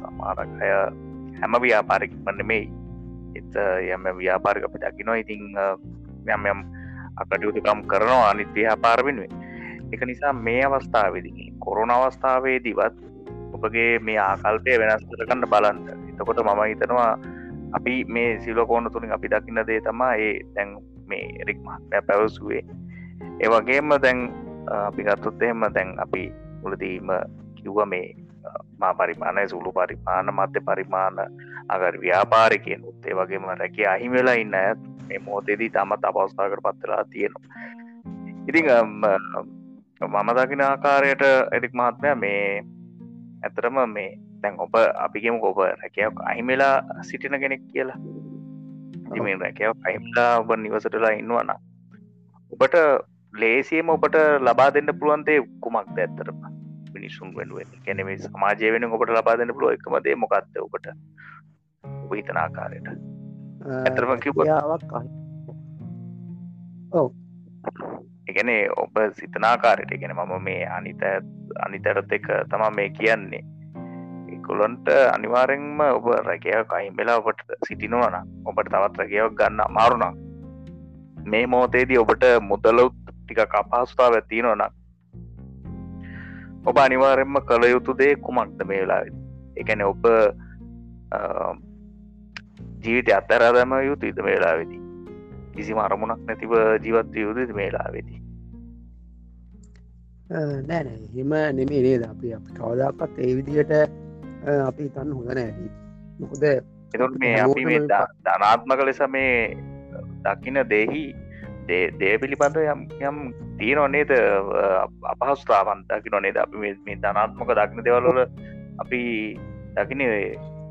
සමාරකය හැම ව්‍යාපාරක වන්න මේ එත යම ව්‍යාපාරක අපි දකිනවා. ඉතිං යම් යම් අකටයුතුකම් කරනවා අනිත් ව්‍යාපාර වෙනුවෙන්. එක නිසා මේ අවස්ථාවේදී කොරුණ අවස්ථාවේදීවත් ඔබගේ මේ ආකල්පය වෙනස් කරගන්න බලන්න. එතකොට මම හිතනවා අපි මේ සිලකෝන තුළින් අපි දකින්න දේ තමා ඒ දැන් මේ එරික් මහත්මය පැවසුවේ. ඒවගේම දැන් අපි ගත්තුත් එහෙම දැන් අපි මුලදීම කිව්ව මේ මා පරිමාණය සුළු පරිමාණ මධ්‍ය පරිමාණ අගර ව්‍යාපාරිකයෙන් උත්තේ වගේම රැක අහිමවෙලා ඉන්න ඇත් මේ මෝතේදී තමත් අපවස්ථාකට පත්වෙලා තියෙනවා. ඉතිං මම දකින ආකාරයට එරික් මහත්මය මේ ඇතරම මේ දැන් ඔබ අපිගෙම ඔබ රැකයක් අහිමෙලා සිටින කෙනෙක් කියලා. ඉතිමේ රැකයක් අහිමලා ඔබ නිවසටලා ඉන්නවන ඔබට ලේසියම ඔබට ලබා දෙන්න පුළුවන්දේ කුමක්ද ඇත්තරම මිනිසුන් වෙනුවෙන් කැනෙේ සමාජය වෙන ඔබට ලබා දෙන්න පුළුව එකමදේ මොකක්ද ඔබට? ඔබ හිතන ආකාරයට ඇතරම කිව්වාවක් ඔව. එකනේ ඔබ සිතනාකාරයට ගෙන මම මේ අනිත අනිතරත් එක තමා මේ කියන්නේ. එකොලොන්ට අනිවාරෙන්ම ඔබ රැකයක් කයිම් වෙලා ඔබට සිටිනවන ඔබට තවත් රැකයක් ගන්න අමාරුණා මේ මෝතේදී ඔබට මුදලුත් ටික කපහස්ථාව ඇතිනවන ඔබ අනිවාරෙන්ම කළ යුතු දේ කුමක්ද මේ වෙලා එකන ඔබ ජීවිත අත්තරදම යුතු ඉද මේලා වෙදී කිසි අරමුණක් නැතිව ජීවත් යුතු මේලා වෙදී නෑන හෙම නෙමේ නේද? අපි අප කවදක්ත් ඒ විදිහට අපි තන්න හොඳ නෑදී මොකද එතුට මේ අපි මේ ධනාත්මක ලෙස මේ දකින දෙහි දේ පිළිබඳ යම් යම් තියනොන්නේද අපහස්ථාවන් දකි නොනේද අපි මේ ධනාත්මක දක්න දෙවල්වල අපි දකින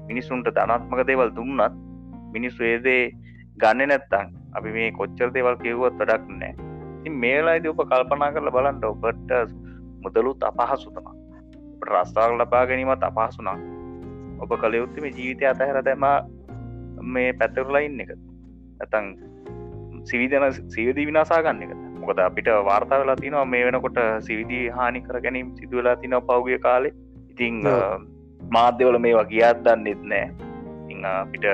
මිනිසුන්ට ධනාත්මක දේවල් දුන්නත් මිනිස්සු ඒදේ ගන්න නැත්තං අපි මේ කොච්චර දේවල් කිව්වත් වැඩක් නෑ ඉතින් මේලායිද ඔප කල්පනා කරල බලන්ට ඔබට මුදලුත් අපහසුතම රස්ථාවක් ලබා ගැනීමත් අපහසුනා ඔබ කළයුත්තම ජීවිතය අතහැර දැම මේ පැත්තරලා ඉන්න එක. ඇතන් සිවිදන සිවදී විනාසා ගන්න එක. මොකද අපිට වාර්තා වෙලා තිනවා මේ වෙනකොට සිවිදී හානි කර ගැනීම සිදුවලා තින පෞගිය කාලේ. ඉතිං මාධ්‍යවල මේවා ගියත් දන්නෙත් නෑ ඉං අපිට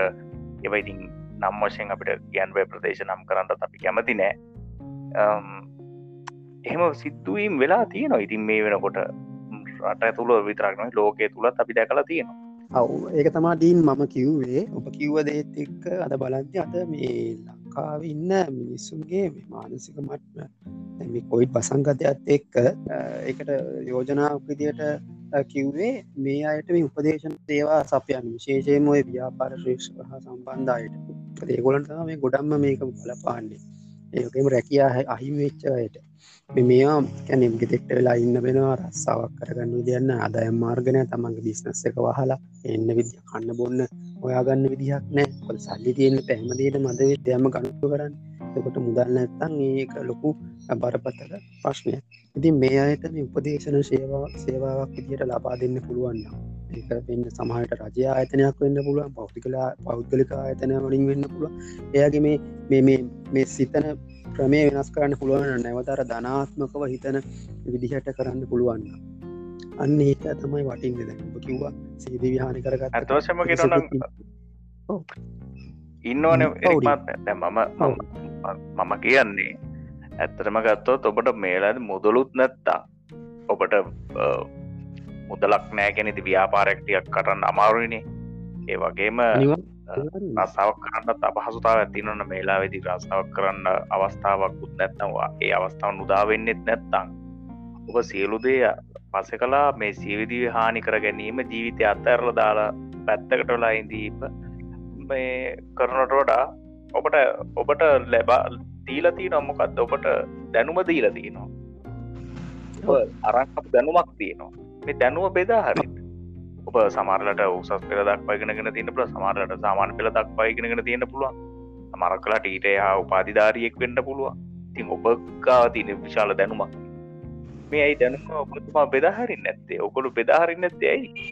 එව ඉතින් නම් වශයෙන් අපිට ගැන්වය ප්‍රදේශ නම් කරන්නට අපි කැමති නෑ. එහෙම සිද්ධුවීම් වෙලා තියෙනවා. ඉතින් මේ වෙනකොට රට තුළ විතරක්න ලෝකය තුළත් අපි දැකලා තියෙනවා. ඔව්. ඒක තමා ඩීන් මම කිව්වේ. ඔබ කිව්ව දේත් එක්ක අද බලන්ති අද මේ ලංකාව ඉන්න මිනිස්සුන්ගේ මානසික මට්ම මේ කොයිට් පසංගතයත් එක්ක එකට යෝජනාවක් විදියට කිව්වේ මේ අයට මේ උපදේශන දේවා සපයන් විශේෂයෙන් ඔය ව්‍යාපාර ශ්‍රේෂ් හා සම්බන්ධයට ඒගොලන්ට මේ ගොඩම්ම මේක බලපාන්නේ. ඒකම රැකයා අහිම වෙච්චයට මේවා කැනෙම් ගෙතෙක්ට වෙලා ඉන්න වෙනවා රස්සාාවක් කරගන්න විදින්න අදයම් මාර්ගනය තමන්ගේ බිස්නස් එක වහලා එන්න විදිිය කන්න බොන්න ඔයාගන්න විදිහක් නෑ කොල් සල්ලි තියෙන පැහමදීට මද විද්‍යම ගනුතු කරන්න. එකොට මුදල් නැත්තන් ඒක ලොකු බරපත්තක ප්‍රශ්නය ඉතින් මේ අයට උපදේශන සේවා සේවාවක් විදියට ලබා දෙන්න පුළුවන්න ඒක වෙන්න සමහට රජය ආයතනයක් වෙන්න පුළුවන් පෞතිකලා පෞද්ගලික ආයතනය වලින් වෙන්න පුළුව එයාගේ මේ මේ සිතන ක්‍රමය වෙනස් කරන්න පුළුවන් නැවතර ධනාත්මකව හිතන විදිහට කරන්න පුළුවන්න අන්න ඒක තමයි වටින්න දැ කිව්වා සීදී විහානි කරගත් ඇතවශම ඉන්නවන මම මම කියන්නේ ඇත්තරම ගත්තොත් ඔබට මේලද මුදලුත් නැත්තා ඔබට මුදලක් නෑගෙනති ව්‍යාපාරක්ටියක් කරන්න අමාරුවනේ ඒ වගේම රසාාවක් කරන්න අපහසුතාව ඇතිනන මේලා වෙදි රසාාවක් කරන්න අවස්ථාවක්කුත් නැත්නවා ඒ අවස්ථාව නුදාවෙන්නෙත් නැත්තං ඔබ සියලුදේ පස කලා මේ සීවිදිව හානි කර ගැනීම ජීවිතය අත්ඇරල දාලා පැත්තකටලා ඉදීප මේ කරනට වඩා ඔබට ඔබට ලැබා දීලතිී නොම්මකක්ද ඔබට දැනුම දීලතිනවා අරක් දැනුමක් තියනවා. මේ දැනුව බෙදා හරිට ඔබ සමාරලට උසස් පෙර දක්වයිගෙනගෙන තින්න පුල සමාරලට සාමාන පෙළ දක්වයිගෙනගෙන තියෙන පුළුවන්. සමරක් කලාට ඊට හා උපාධිධාරියෙක් වෙන්ඩ පුළුවන්. තින් ඔබ ගාව තියන විශාල දැනුමක් මේ ඇයි දැනුම? ඔබතුමා බෙදාහරින් නැත්තේ. ඔකොළු බෙදාහරින් නැත්තේ ඇයි?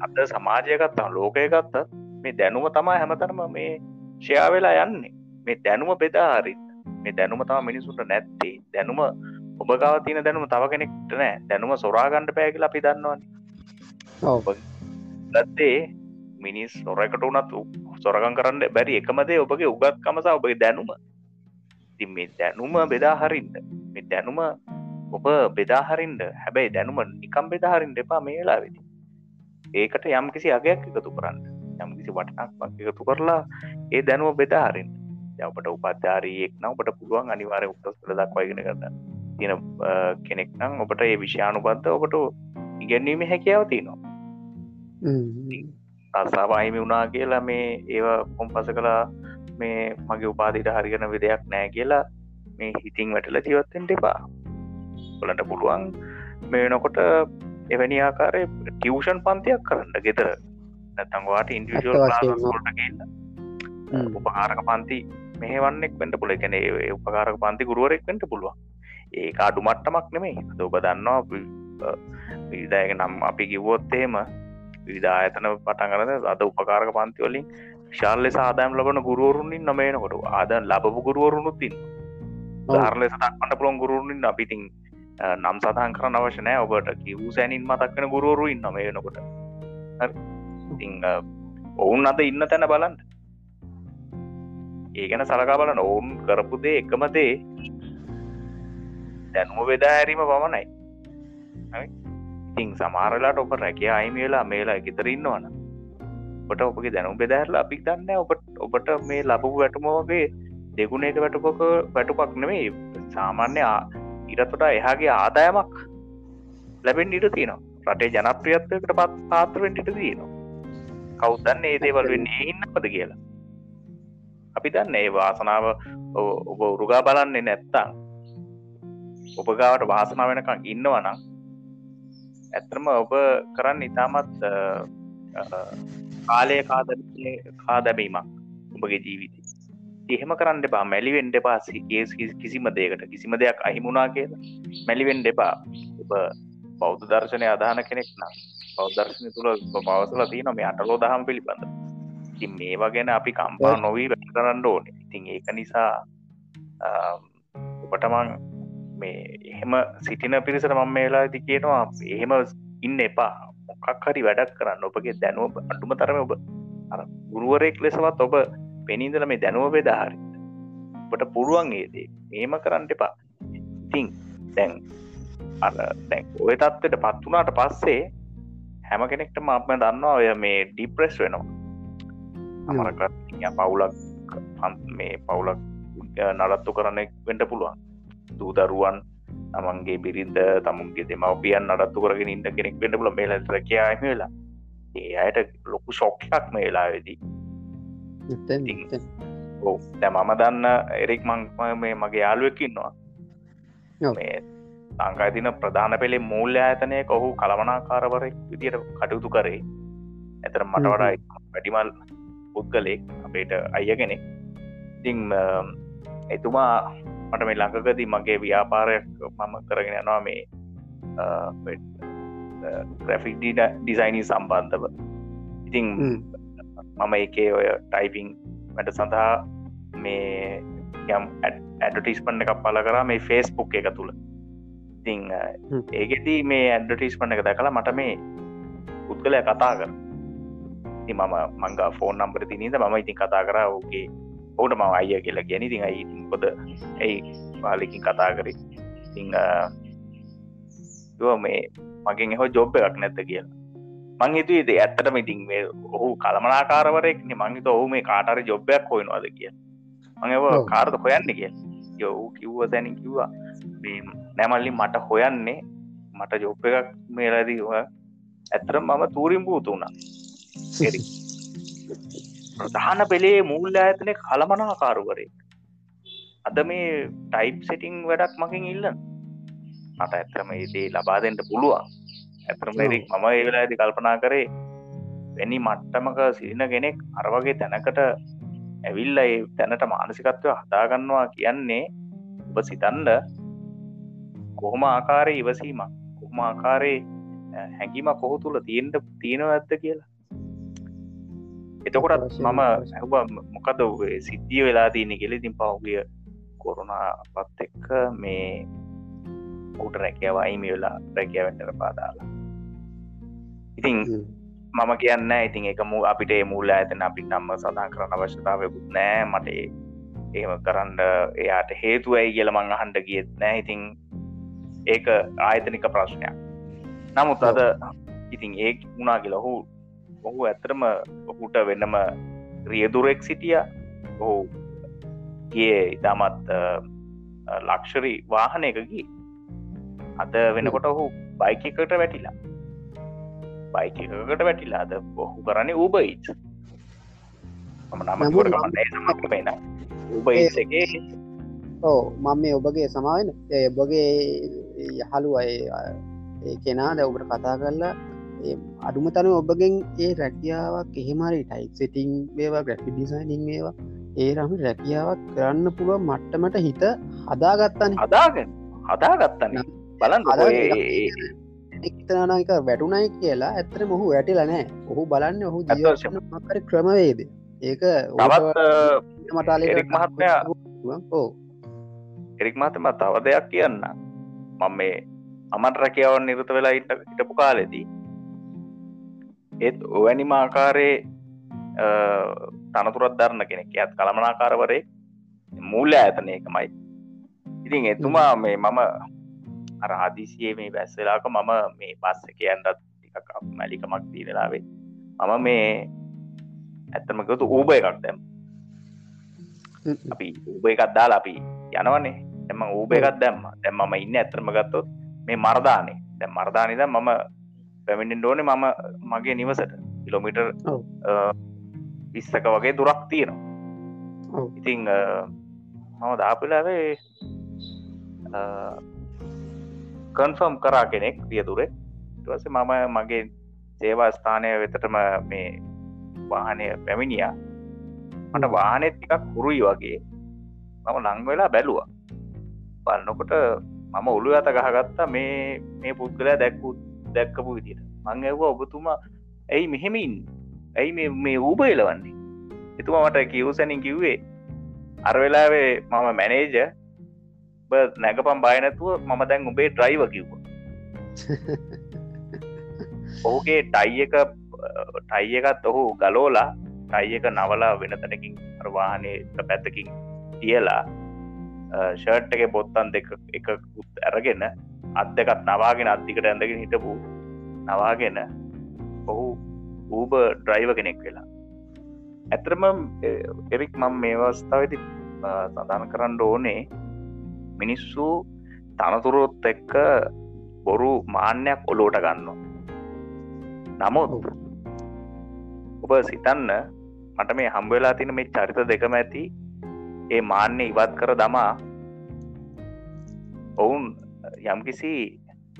අද සමාජයගත්තා ලෝකය ගත්තත් මේ දැනුම තමා හැමතරම මේ ෂයා වෙලා යන්නේ. මේ දැනුම බෙදාහරින්න මේ දැනුම තම මිනිසුන්ට නැත්තේ. දැනුම ඔබ ගාව තින දැනුම තව කෙනෙක්ට නෑ. දැනුම සොරාගණ්ඩ පෑගලා අපි දන්නවන්නේ ගත්තේ මිනිස් නොරකට වනත් සොරගන් කරන්න බැරි එකමදේ ඔබගේ උගත් කමසා ඔබගේ දැනුම. ති මේ දැනුම බෙදාහරින්ට මේ දැනුම ඔබ බෙදාහරින්ට හැබැයි දැනුම නිකම් බෙදාහරින් එපා මේලා වෙදි ඒකට යම් කිසි අගයක් එකතු කරන්න. යම් කිසි වටනක් එකතු කරලා ඒ දැනුව බෙදාහරින් යවට උපත්ධාරීයෙක් නම් ඔබට පුළුවන් අනිවාරය උත්තස් කළ දක්වාගෙන කරන්න තියෙන කෙනෙක් නම් ඔබට ඒ විෂයානුබද්ධ ඔබට ඉගැන්වීම හැකියාව තියනවා. අසාවාහිමි වුණා කියලා මේ ඒවා කොම්පස කලා මේ මගේ උපාදිට හරිගන විදයක් නෑ කියලා මේ හිතින් වැටල ජීවත්තෙන්ට එපා. කොලට පුළුවන් මේ නොකොට එවැනි ආකාරය ටියවෂන් පන්තියක් කරන්න ගෙතර නැතංවාට ඉන්ඩියල් කියන්න උපකාරක පන්ති මෙහවන්නෙක් වෙන්ට පුල ගැන උපකාරක පන්ති ගුරුවරෙක් වෙන්ට පුළුවන්. ඒ අඩු මට්ටමක් නෙමේ ඔබ දන්නවා විදායක නම් අපි කිව්වොත්තේම විධායතන පටන් කරන අද උපකාරක පන්තිවලින් ශාල්ල සාදායම් ලබන ගුරුවරුන්ින් නොමේනකොට ආද ලබපු ගුරුවරුණුත්තින් ධාර ලෙස දක්වන්න පුළොන් ගුරුවරුණින් අපිතින් නම් සතහන් කරන අවශනෑ ඔබට කිවූ සැනින් මතක්කන ගුරුවරුයින් නොමේනකොට ඔවුන් අද ඉන්න තැන බලන්න. ඒ ගැන සලකා බලන ඔවුන් කරපුදේ එකමදේ දැනුම වෙදා හැරීම පමණයි ඉතිං සමාරලාට ඔබ රැකිය අයිමි වෙලා මේලා ගෙතරඉන්නවන ඔට ඔපගේ දැනුම් බෙදැරලා අපි දන්න ඔබට ඔබට මේ ලබපු වැටුමෝගේ දෙගුණේක වැටුපක වැටුපක් නෙමේ සාමාන්‍ය ඉරතොට එහාගේ ආදායමක් ලැබෙන් ඉට තියනවා. රටේ ජනප්‍රියත්වකට පත් පාත්‍රවෙන්ටිට තියනවා. කවුදන්න ඒ දේවල් වෙන්නේ? ඉන්නපද කියලා. අපි දන්න ඒ වාසනාව ඔබ උරුගා බලන්නේ නැත්තං ඔබගාවට වාසනාව වෙනකං ඉන්නවනම් ඇත්‍රම ඔබ කරන්න ඉතාමත් කාලය කාද කා දැබීමක් ඔබගේ ජීවිත. එහෙම කරන්න එපා. මැලිවෙන්ඩ එපා සිකේස් කිසිම දේකට කිසිම දෙයක් අහිමුණනා කියලා මැලිවෙන්ඩ එපා. ඔබ බෞද්ධ දර්ශනය අදාන කෙනෙක් නම් බෞද්ධර්ශනය තුළ පවසල තියන මේ අටලෝ දහම් පිළිබඳ. ඉතින් මේවා ගැන අපි කම්පා නොවී වැ කරන්න ඕනේ. ඉතින් ඒක නිසා ඔබටමං මේ එහෙම සිටින පිරිසට මං මේලා ඇති කියනවා එහෙම ඉන්න එපා. මොකක් හරි වැඩක් කරන්න. ඔබගේ දැනුව අඩුම තරම ඔබ ගුරුවරෙක් ලෙසවත් ඔබ පෙනීදල මේ දැනුව බෙදාහරි ඔබට පුළුවන් ඒදේ මේම කරන්න එපා. ඉතිං දැන් අ දැන් ඔය තත්වට පත් වනාට පස්සේ හැම කෙනෙක්ට මාත්ම දන්නවා ඔය මේ ඩිප්‍රෙස් වෙනවා. අමරක පවුලක් මේ පවුලක් නඩත්තු කරන වෙන්ට පුළුවන් දූදරුවන් තමන්ගේ බිරින්ද තමුන්ගේ දෙමවපියන් නඩත්තු කරගෙන ඉන්න කෙනෙක් වෙන්ට පුල මේලට කියයාම වෙලා. ඒ අයට ලොකු ශොක්්යක් මේ වෙලාවෙදී. ඕ දැ මම දන්න එරෙක් මං මේ මගේ යාලුවකින්නවා මේ සංකාතින ප්‍රධාන පෙළේ මූල්‍ය ඇතනය කොහු කළමනාකාරවරෙක් විදියට කටයුතු කරේ. ඇතර මට වඩා වැඩිමල් පුද්ගලෙක් අපේට අය කෙනෙක්. ඉතිං එතුමා මට මේ ළඟකදී මගේ ව්‍යාපාරයක් මම කරගෙන යනවා මේ ග්‍රෆික් ඩිසයිනී සම්බන්ධව. ඉතිං මම එකේ ඔය ටයිපිං වැඩ සඳහා මේ යම් ඇඩටිස්පන්න එකක් පල කරා මේ ෆේස්බුක් එක තුළ. ඉතිං ඒගෙදී මේ ඇඩටිස්පන්න එක දැකලා මට මේ පුද්ගලය කතා කර. ති මම මංග ෆෝන් නම්බර තිනීද මම ඉතින් කතා කර ඕගේ ඕට ම අය කියලා ගැන ඉතින් අයි ඉතිකොද ඇයි පාලිකින් කතා කරි? ඉතිං මේ මගෙන් එහෝ ජොබ් එකක් නැත්ත කියලා. මං හිතුවේ ඇත්තටම ඉතින් මේ ඔහු කළමනාකාරවරෙක්න මංහිත ඔහු මේ කාටර ජොබ්බයක් හොයනවාද කිය මඟව කාර්ද හොයන්න? කිය යොහු කිව්ව තැනින් කිව්වා. නැමල්ලි මට හොයන්නේ. මට ජොබ් එකක් මේලදී ඇත්තර මම තූරින් භූතු වුණා ප්‍රධාන පෙළේ මූල්ල ඇතන කළමනාකාරුවරේ අද මේ ටයිප් සෙටිං වැඩක් මකින් ඉල්ලන්න මට ඇත්තරම ඒදේ ලබාදෙන්ට පුළුවන්. ඇතරමරික් මම ඒ වෙලා ඇති කල්පනා කරේ වැනි මට්ටමක සිරින කෙනෙක් අරවගේ තැනකට ඇවිල්ල ඒ තැනට මානසිකත්වය හදාගන්නවා කියන්නේ ඔබ සිතන්ඩ කොහොම ආකාරය ඉවසීම කොහොම ආකාරයේ හැඟීම කොහු තුළ තියෙන්ට තියෙනව ඇත්ත කියලා එතකොටත් මම ඇහුව මොකද සිද්ධිය වෙලා තියනෙ කෙලෙතින් පහුගිය කොරුණා පත් එක්ක මේ ඌට රැකියවයිම වෙලා රැකියවෙන්ටර පාදාලා. ඉතින් මම කියන්න ඉතින් එක මූ අපිට මූල ඇතන අපි නම්ම සඳහන් කරන අවශ්‍යතාවයකුත් නෑ. මට ඒම කරන්න එයාට හේතුවයි කියල මං අහන්ඩ ගියත් නෑ. ඉතින් ඒක ආයතනික ප්‍රශ්නයක්. නමුත් අද ඉතින් ඒ වුණා කියලා හු ඔහු ඇතරම ඔහුට වෙන්නම රියදුරෙක් සිටිය. ඔහු ගේ ඉතාමත් ලක්ෂරි වාහනයකගේ අද වෙනකොට ඔහු බයිකකට වැටිලා. බයිකකට වැටිලාද බොහු කරන්නේ ඌබයිච් මම නමකට සමක් වෙන උබයිගේ ඕ මම මේ ඔබගේ සමාවෙන ඔබගේ යහළු අය ඒ කෙනා දැ ඔබට කතා කරලා අඩුම තන ඔබගෙන් ඒ රැකියාවක් එහෙමරි ටයික් සිටිං වේවා ග්‍රැෆි ඩිසයිනිං ඒවා ඒ රම රැකියාවක් කරන්න පුළුව මට්ටමට හිත හදාගත්තන. හදාගන්න හදාගත්තන්න බලන්න එක්තනානක වැටුනයි කියලා ඇත්තර මොහු වැටිලනෑ ඔහු බලන්න ඔහු මකර ක්‍රමවේද ඒක මතාලෙක් මහත්මයා එරික් මහතම තව දෙයක් කියන්න මම මේ අමන් රැකියාවන් නිරත වෙලා ඉට ඉටපු කාලෙදී ඒත් ඔවැනිම ආකාරයේ තනතුරත් දරන්න කෙනෙක්. ඇත් කළමනාකාරවරේ මූල්‍ය ඇතන එකමයි. ඉතින් එතුමා මේ මම අර හදිසියේ මේ බැස්සලාක මම මේ පස්ස කියන්නත් ටිකක් මැලිකමක් දී වෙලාවේ මම මේ ඇත්තමකතු ඌබ එකක් දැම් අපි ඌබ එකක් දාලා අපි යනවන්නේ එම ඌබ එකක් දැම්ම. දැම් මම ඉන්න ඇතරම ගත්තොත් මේ මර්ධානේ දැ මර්ධානිද මම පැමිණින් ඩෝනේ මම මගේ නිවසට. කිලෝමිටර් විස්සක වගේ දුරක් තියෙනවා. ඉතිං මම දාපිලාවේ කන්ෆර්ම් කරා කෙනෙක් වියතුරේ ටස මම මගේ සේවා ස්ථානය වෙතටම මේ වාහනය පැමිණිය. මට වානෙත් ටිකක් කුරුයි වගේ. මම ලංවෙලා බැලුවා. බලන්නකොට මම ඔළු ඇත ගහගත්තා. මේ මේ පුද්ගලයා දැක්කු දැක්කපු විදිට මං ඇව ඔබතුමා ඇයි මෙහෙමඉන්න ඇයි මේ ඌබ එලවන්නේ? එතුමා මට කිවසනින් කිව්වේ අර වෙලාවේ මම මැනේජ නැගපම් බායනැතුව මම දැන් උබේ ඩ්‍රයිව කිව්ව. ඔහුගේ ටයි එක ටයි එකත් ඔහු ගලෝලා ටයි එක නවලා වෙන තැනකින් අරවාහනේ පැත්තකින් තියලා ෂර්ට් එක බොත්තන් දෙක එක ඇරගෙන අත් දෙකත් නවාගෙන අත්තිකට ඇඳගෙන හිටපු නවාගෙන ඔහු ඌබ ඩ්‍රයිව කෙනෙක් වෙලා. ඇතරම එරික් මම මේ අවස්ථාවති සඳහන කරන්න ඕනේ මිනිස්සු තනතුරොත් එක්ක බොරු මාන්‍යයක් ඔලෝට ගන්න නමුත් ඔබ සිතන්න මට මේ හම්බවෙලා තින මේ චරිත දෙකම ඇති ඒ මාන්‍ය ඉවත් කර දමා ඔවුන් යම්කිසි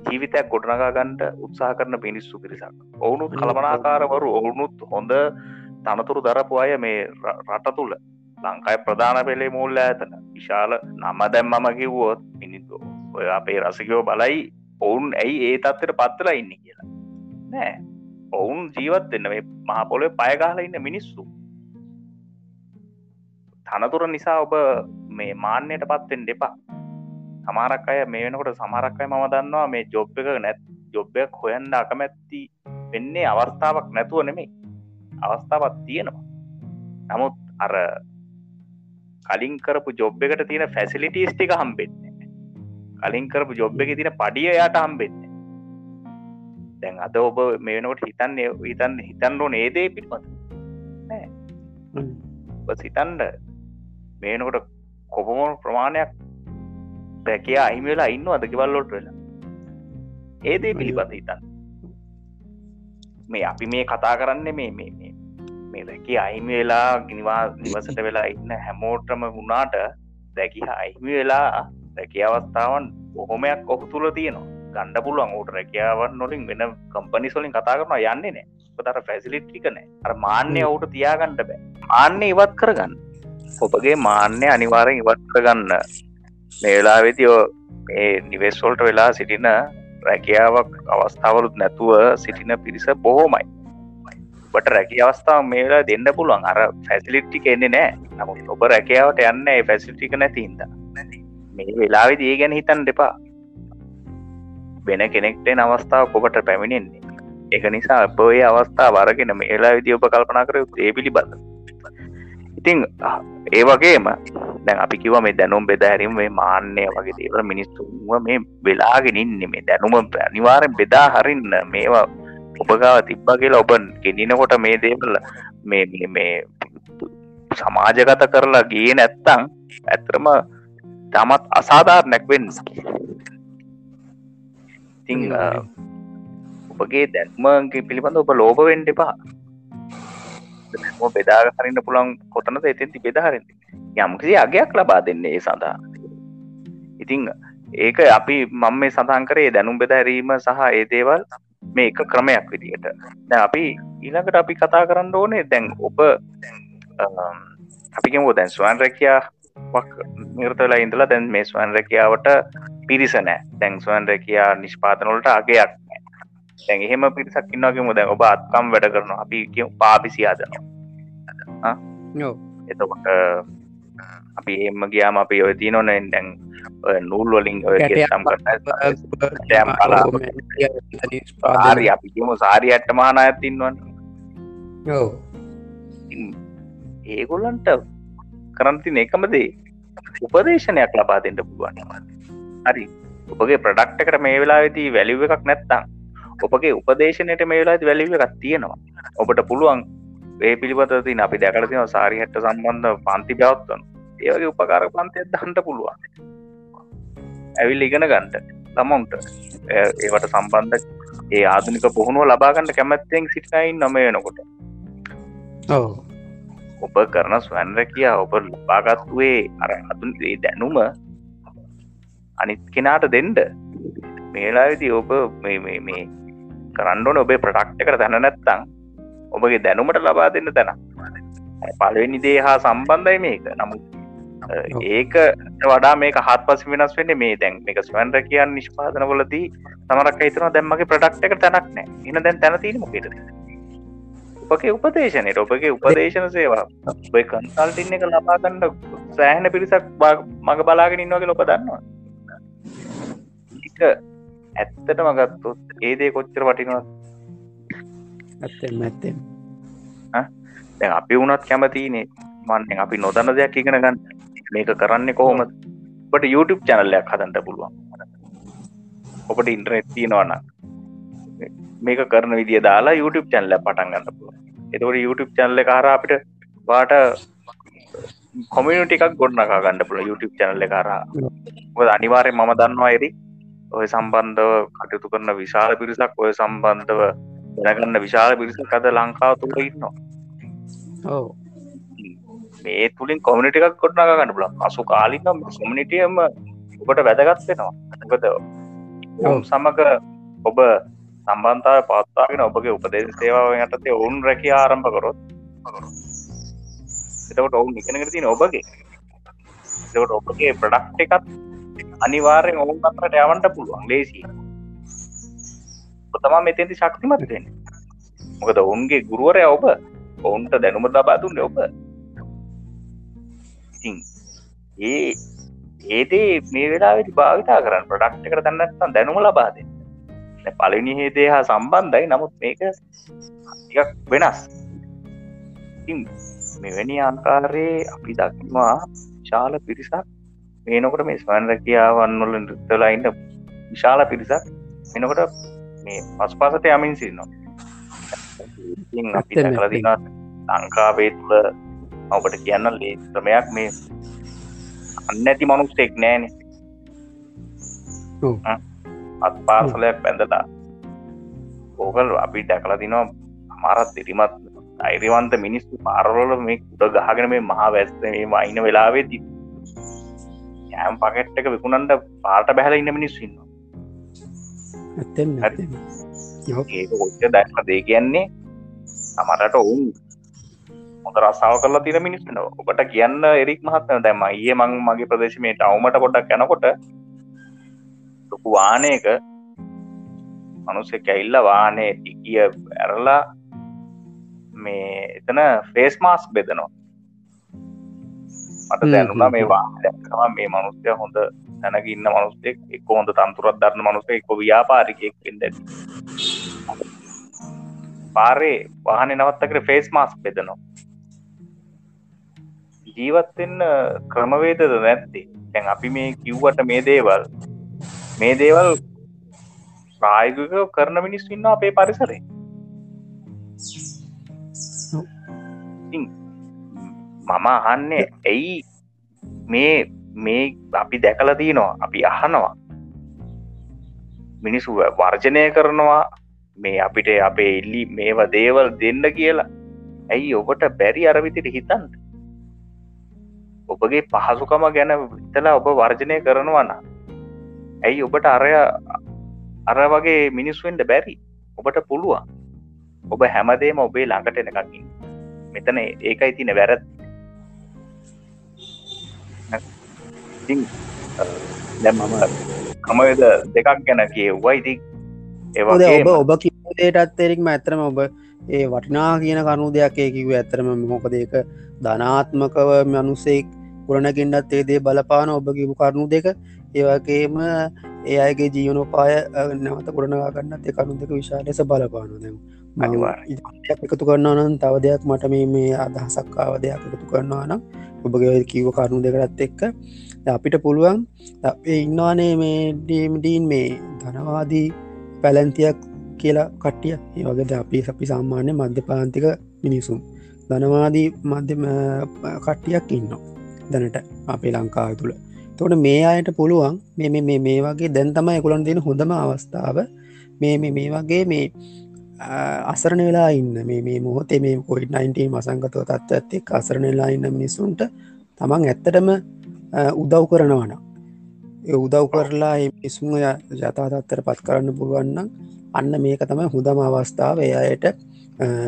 ජීවිතයක් ගොඩනගා ගන්ට උත්සා කරන පිනිස්සු පිරිසක්. ඔවුනුත් කළමනාකාරවරු ඔවුනුත් හොඳ තනතුරු දරපු අය මේ රට තුළ ලංකායි ප්‍රධාන පෙළේ මුල්ල ඇතන විශාල නම දැම්මම කිව්වොත් මිනිතු ඔය අපේ රසිකයෝ බලයි ඔවුන් ඇයි ඒ තත්වට පත්වලා ඉන්න කියලා. නෑ. ඔවුන් ජීවත් දෙන්න මේ මහපොලේ පයගාල ඉන්න මිනිස්සු. තනතුර නිසා ඔබ මේ මාන්‍යයට පත්වෙන් දෙපා සමාරක් අය මේ වෙනකොට සමරක් අය මම දන්නවා මේ ජොබ් එක නැත් ජොබ්බයක් හොයන්ඩ අකමැත්ති වෙන්නේ අවස්ථාවක් නැතුව නෙමේ අවස්ථාවත් තියෙනවා. නමුත් අර කලින් කරපු ජොබ් එකට තියෙන ෆැසිලිටස් ටික හම්බෙන්න කලින් කරපු ජොබ් එක තින පඩිය යාට හම්බෙන්න දැන් අද ඔබ මේනකොට හිතන්න හිතන් හිතන්රෝ නේදේ පිළිබඳ සිතන්ඩ මේනකොට කොපමොන් ප්‍රමාණයක් රැකයා අහිමවෙලා ඉන්න අද ගෙවල්ලොට වෙලා? ඒදේ පිළිබඳ හිතන්න. මේ අපි මේ කතා කරන්න මේ මේ මේ රැකි අහිමි වෙලා ගිනිවා නිවසට වෙලා ඉන්න හැමෝටම වුණාට දැකි අහිමි වෙලා රැකිය අවස්ථාවන් බොහොමයක් ඔහු තුළ තියෙනවා. ගණඩ පුළුවන් ට රැකියාවන් නොලින් වෙන කම්පනි සොලින් කතා කරන යන්නේ නෑ තර ෆැසිලිට්ටිකනෑ අර මාන්‍ය ඔවුට තියාගණ්ඩ බෑ. මාන්‍ය ඉවත් කරගන්න. ඔබගේ මාන්‍ය අනිවාරෙන් ඉවත් කරගන්න මේලා වෙතියෝ මේ නිවෙස්වොල්ට වෙලා සිටින රැකියාවක් අවස්ථාවලුත් නැතුව සිටින පිරිස බොහෝමයි. බට රැකි අවස්ථාව මේලා දෙන්න පුළුවන්. අර ෆැසිලිට්ටි කෙන්නේ නෑ නමුත් ඔබ රැකියාවට යන්න ෆැසිල්ටික නැතින්ද මේ වෙලාවෙ දී ගැන හිතන් දෙපා වෙන කෙනෙක්ටේ අවස්ථාව කොබට පැමිණෙන්නේ. එක නිසා අපේ අවස්ථා වරගෙන මේලා විදි ඔබ කල්පනා කර ඒ පිළිබඳ ඉතිං ඒ වගේම දැන් අපි කිව මේ දැනුම් බෙදහැරීම මේ මාන්‍යය වගේ දේවල මිනිස්සුව මේ වෙලාගෙන ඉන්න මේ දැනුම අනිවාරෙන් බෙදා හරින්න. මේවා ඔබගාව තිබ්බ කියලා ඔබ ගෙනිනකොට මේ දේවල මේ මේ සමාජගත කරලා ගේ නැත්තං ඇතරම තමත් අසාධාර නැක්වෙන්න ඉතිං ඔබගේ දැක්මගේ පිළිබඳ ඔබ ලෝබවෙන්ඩ එපා බෙදාග හරින්න පුළන් කොතනද එතෙන්ති බෙදාහරෙන්ද යම්කිසි අගයක් ලබා දෙන්නේ ඒ සඳහා. ඉතිං ඒක අපි මං මේ සඳහන් කරේ දැනුම් බෙදැරීම සහ ඒ දේවල් මේ එක ක්‍රමයක් විදියට. දැ අපි ඊළඟට අපි කතා කරන්න ඕනේ දැන් ඔබ අපිකම දැන් ස්වන් රැකයා නිර්තලා ඉඳලා දැන් මේ ස්වන් රැකියාවට පිරිස නෑ දැන් ස්වන් රැකයා නිෂ්පාතනොලට අගයක් දැන් එහෙම පිරිසක් ඉන්නගේම දැන් ඔබ අත්කම් වැඩ කරන අපි පාපිසි අදනවා එතකොට අපි එම ගයාම අපි ඔය තිය නොන දැන් නූල් වලින් සම් ආරි අපි කියමු සාරි ඇට්ට මහන ඇතින්වන් ඒගොල්ලන්ට කරන්තින එකමදේ උපදේශනයක් ලබා දෙට පුළුවන්. හරි. ඔබගේ ප්‍රඩක්ට කර මේ වෙලා වෙති වැලිව එකක් නැත්තම් ඔබගේ උපදේශනයට මේ වෙලා වැලිව එකක් තියෙනවා. ඔබට පුළුවන් ඒ පිළිබත තින අපි දැකරතින සාරි හැට සම්බන්ධ පන්ති බැවත්වන. ඒවගේ උපකාර පන්තය දහන්ට පුළුවන්. ඇවිල් ඉගෙන ගන්ට ළමොන්ට ඒවට සම්බන්ධ ඒ ආධනික පුහුණුව ලබාගන්නට කැමැත්තෙන් සිටිනයින් නොම වෙනකොට. ඔබ කරන ස්වැන් රැකියා ඔබ ලබාගත්තුවේ අර අතුන් දැනුම අනිත් කෙනාට දෙන්ඩ මේලාවිදි ඔබ මේ කරන්නඩන ඔබේ ප්‍රටක්්ට කර දැන නැත්තං ඔබගේ දැනුමට ලබා දෙන්න තැන පලවෙනි දේ හා සම්බන්ධයි මේක. නමුත් ඒක වඩා මේ හත් පස වෙනස් වෙන්න මේ දැන්. එක ස්වන්ර කියන් නිෂ්පාදන වලදී සමරක් හිතන දැම්මගේ ප්‍රඩක්් එක තැනක් නෑ එන දැන් තැනතිීම මොකෙද? උපගේ උපදේශනයට ඔබගේ උපදේශන සේවා. ඔබ කන්සල්ටින්න එක ලබාගන්න සෑහන පිරිසක් මඟ බලාගෙන ඉන්නවගේ ලොප දන්නවා ඇත්තට මගත්තුත් ඒදේ කොච්චර වටිනවත් ඇත්තෙන් ඇත්තෙන් දැන් අපි වුණත් කැමතිනේ මන්නෙන් අපි නොදන්න දෙයක් ඉගෙන ගන්න. මේක කරන්නේ කොහොමද? ඔබට YouTube චැනල්ලයක් හදන්ට පුළුවන්. ඔබට ඉන්ටරනෙට් තියෙනවන්න මේක කරන විදිිය දාලා YouTube චැනල්ල පටන් ගන්න පුළුව එතකට YouTube චැනල්ල කාර අපිට වාට කොමිනිට එකක් ගොඩනකා ගන්න පුළ YouTube චැනල්ල කාරා අනිවාරය මම දන්නවා එරි ඔය සම්බන්ධව කටයුතු කරන විශාල පිරිසක් ඔය සම්බන්ධව දැනගන්න විශාල පිරිසක් අද ලංකාව තුළ ඉන්නවා. මේ තුළින් කොමිනිට එකක් කොටනා ගන්න පුල අසු කාලිකම් කොමිනිටියම ඔබට වැදගත් වෙනවා. ගත සමක ඔබ සම්බන්තාව පත්තාගෙන ඔබගේ උපදේශ සේවාව යටතේ ඔවුන් රැක ආරම්භ කරොත් එතකට ඔවුන් ඉගෙනගෙන තින ඔබගේ. එතකට ඔබගේ ප්‍රඩක්් එකත් අනිවාරෙන් ඔවුන් අතරට යවන්ට පුළුවන් ලේසි. තමා මෙතෙන්ති ශක්තිමත් වෙන මොකද ඔවුන්ගේ ගුරුවරය ඔබ. ඔවුන්ට දැනුම ලබා දුන්න ඔබ. ඒ ඒදේ මේ වෙලාවෙති භාවිතා කරන්න ප්‍රඩක්් එකට දන්නත්තන් දැනුම ලබාද පලනි හේදේ හා සම්බන්ධයි. නමුත් මේක එකක් වෙනස්. මෙවැනි ආකාරයේ අපි දක්වා ශාල පිරිසක් මේනකොට මේ ස්වන් රැකියාවන් වල නෘත්තලයින්න විශාල පිරිසක් එනකොට මේ පස් පාසට යමින් සින්නවා ලංකාවේ තුළ ඔබට කියන්න ලේ ක්‍රමයක් මේ අන්න ඇති මනුස්සෙක් නෑන. අත් පාර්සලයක් පැඳලා ඕකල් අපි දැකලා තිනවා අමාරත් දිරිමත් අයිරිවන්ත මිනිස්සු පාරවල මේ කුට ගහගෙන මේ මහා වැස්ස මේ වයින වෙලාවේ ති යෑම් පකට් එක විකුණන්ට පාට බැහල ඉන්න මිනිස්සුන්න ඒක දැක්ම දේ කියන්නේ සමරට ඔවුන් හොඳ රස්සාාව කරලා තින මිනිස්සන ඔබට කියන්න එරික් මහත්න දැම ඒ මං මගේ ප්‍රදේශමයට අවමට පොඩක් යැනකොට ලොකු වානයක මනුස්සෙ කැල්ල වානේ ටිකිය ඇරලා මේ එතන ෆේස් මාස්ක් බෙදනවා මට දැනුනා මේ වා මේ මනුස්්‍යය හොඳ දැනගන්න මනුස්සෙක් එක් හොඳ තන්තුරත් දරන්න මනුස්සේ එක්ක ව්‍යාපාරිකයෙක් පෙන්ද පාරේ වාහන නවත්තකට ෆේස් මාස් බෙදනවා. ජීවත්වෙන්න ක්‍රමවේදද නැත්තේ? තැන් අපි මේ කිව්වට මේ දේවල් මේ දේවල් ප්‍රායගක කරන මිනිස් ඉන්න අපේ පරිසරේ මම අහන්නේ ඇයි මේ මේ අපි දැකල තියනවා අපි අහනවා. මිනිසු වර්ජනය කරනවා මේ අපිට අපේ ඉල්ලි මේවා දේවල් දෙන්න කියලා. ඇයි ඔබට බැරි අරවිතිට හිතන්ට ඔබගේ පහසුකම ගැන විතලා ඔබ වර්ජනය කරනවන්න ඇයි ඔබට අරය අර වගේ මිනිස්සුවෙන්ට බැරි? ඔබට පුළුවන්. ඔබ හැමදේම ඔබේ ළඟට එනකකින් මෙතන ඒකයි තින වැරත් දැ මම කමයද දෙකක් ගැන කියව්වා. ඉති ඒවගේ ඔබ ඔබ කිවේටත් එෙරික්ම ඇතරම ඔබ ඒ වටිනා කියන කනු දෙයක් ඒකිව ඇතරම මොකද ඒක ධනාත්මකව මනුසෙක් පුරණකින්ටත් ඒදේ බලපාන ඔබ කිවු කරුණු දෙක. ඒවගේම ඒ අයගේ ජීවනෝපාය නැවත ගොඩනවා ගන්නත් එකනු දෙක විශා ලෙස බලපානු දැම එකතු කරන්නා නම් තව දෙයක් මට මේ මේ අදහසක්කාව දෙයක් එකතු කරන්නවා නම් ඔබගේ කිව කරුණු දෙකරත් එක්ක අපිට පුළුවන් අපේ ඉන්නවානේ මේ ඩීම්ඩීන් මේ ධනවාදී පැලැන්තියක් කියලා කට්ටිය. ඒ වගේද අපි අපි සාමාන්‍ය මධ්‍ය පාන්තික මිනිසුම් ධනවාදී මධ්‍යම කට්ටියක් ඉන්න දැනට අපේ ලංකාව තුළ. තොට මේ අයට පුළුවන් මේ මේ මේ වගේ දැන් තමයි එකුලන් දෙන හොඳම අවස්ථාව. මේ මේ වගේ මේ අසරණ වෙලා ඉන්න. මේ මේ මොහොතේ මේ කොයි 19 මසංගතව තත්ව ඇත්තෙක් අසරණ වෙලා ඉන්න මිනිසුන්ට තමන් ඇත්තටම උදව් කරනවන උදව් කරලා මිසුම ජතාතත්තර පත් කරන්න පුළුවන්න අන්න මේක තමයි හුදම අවස්ථාව. එයායට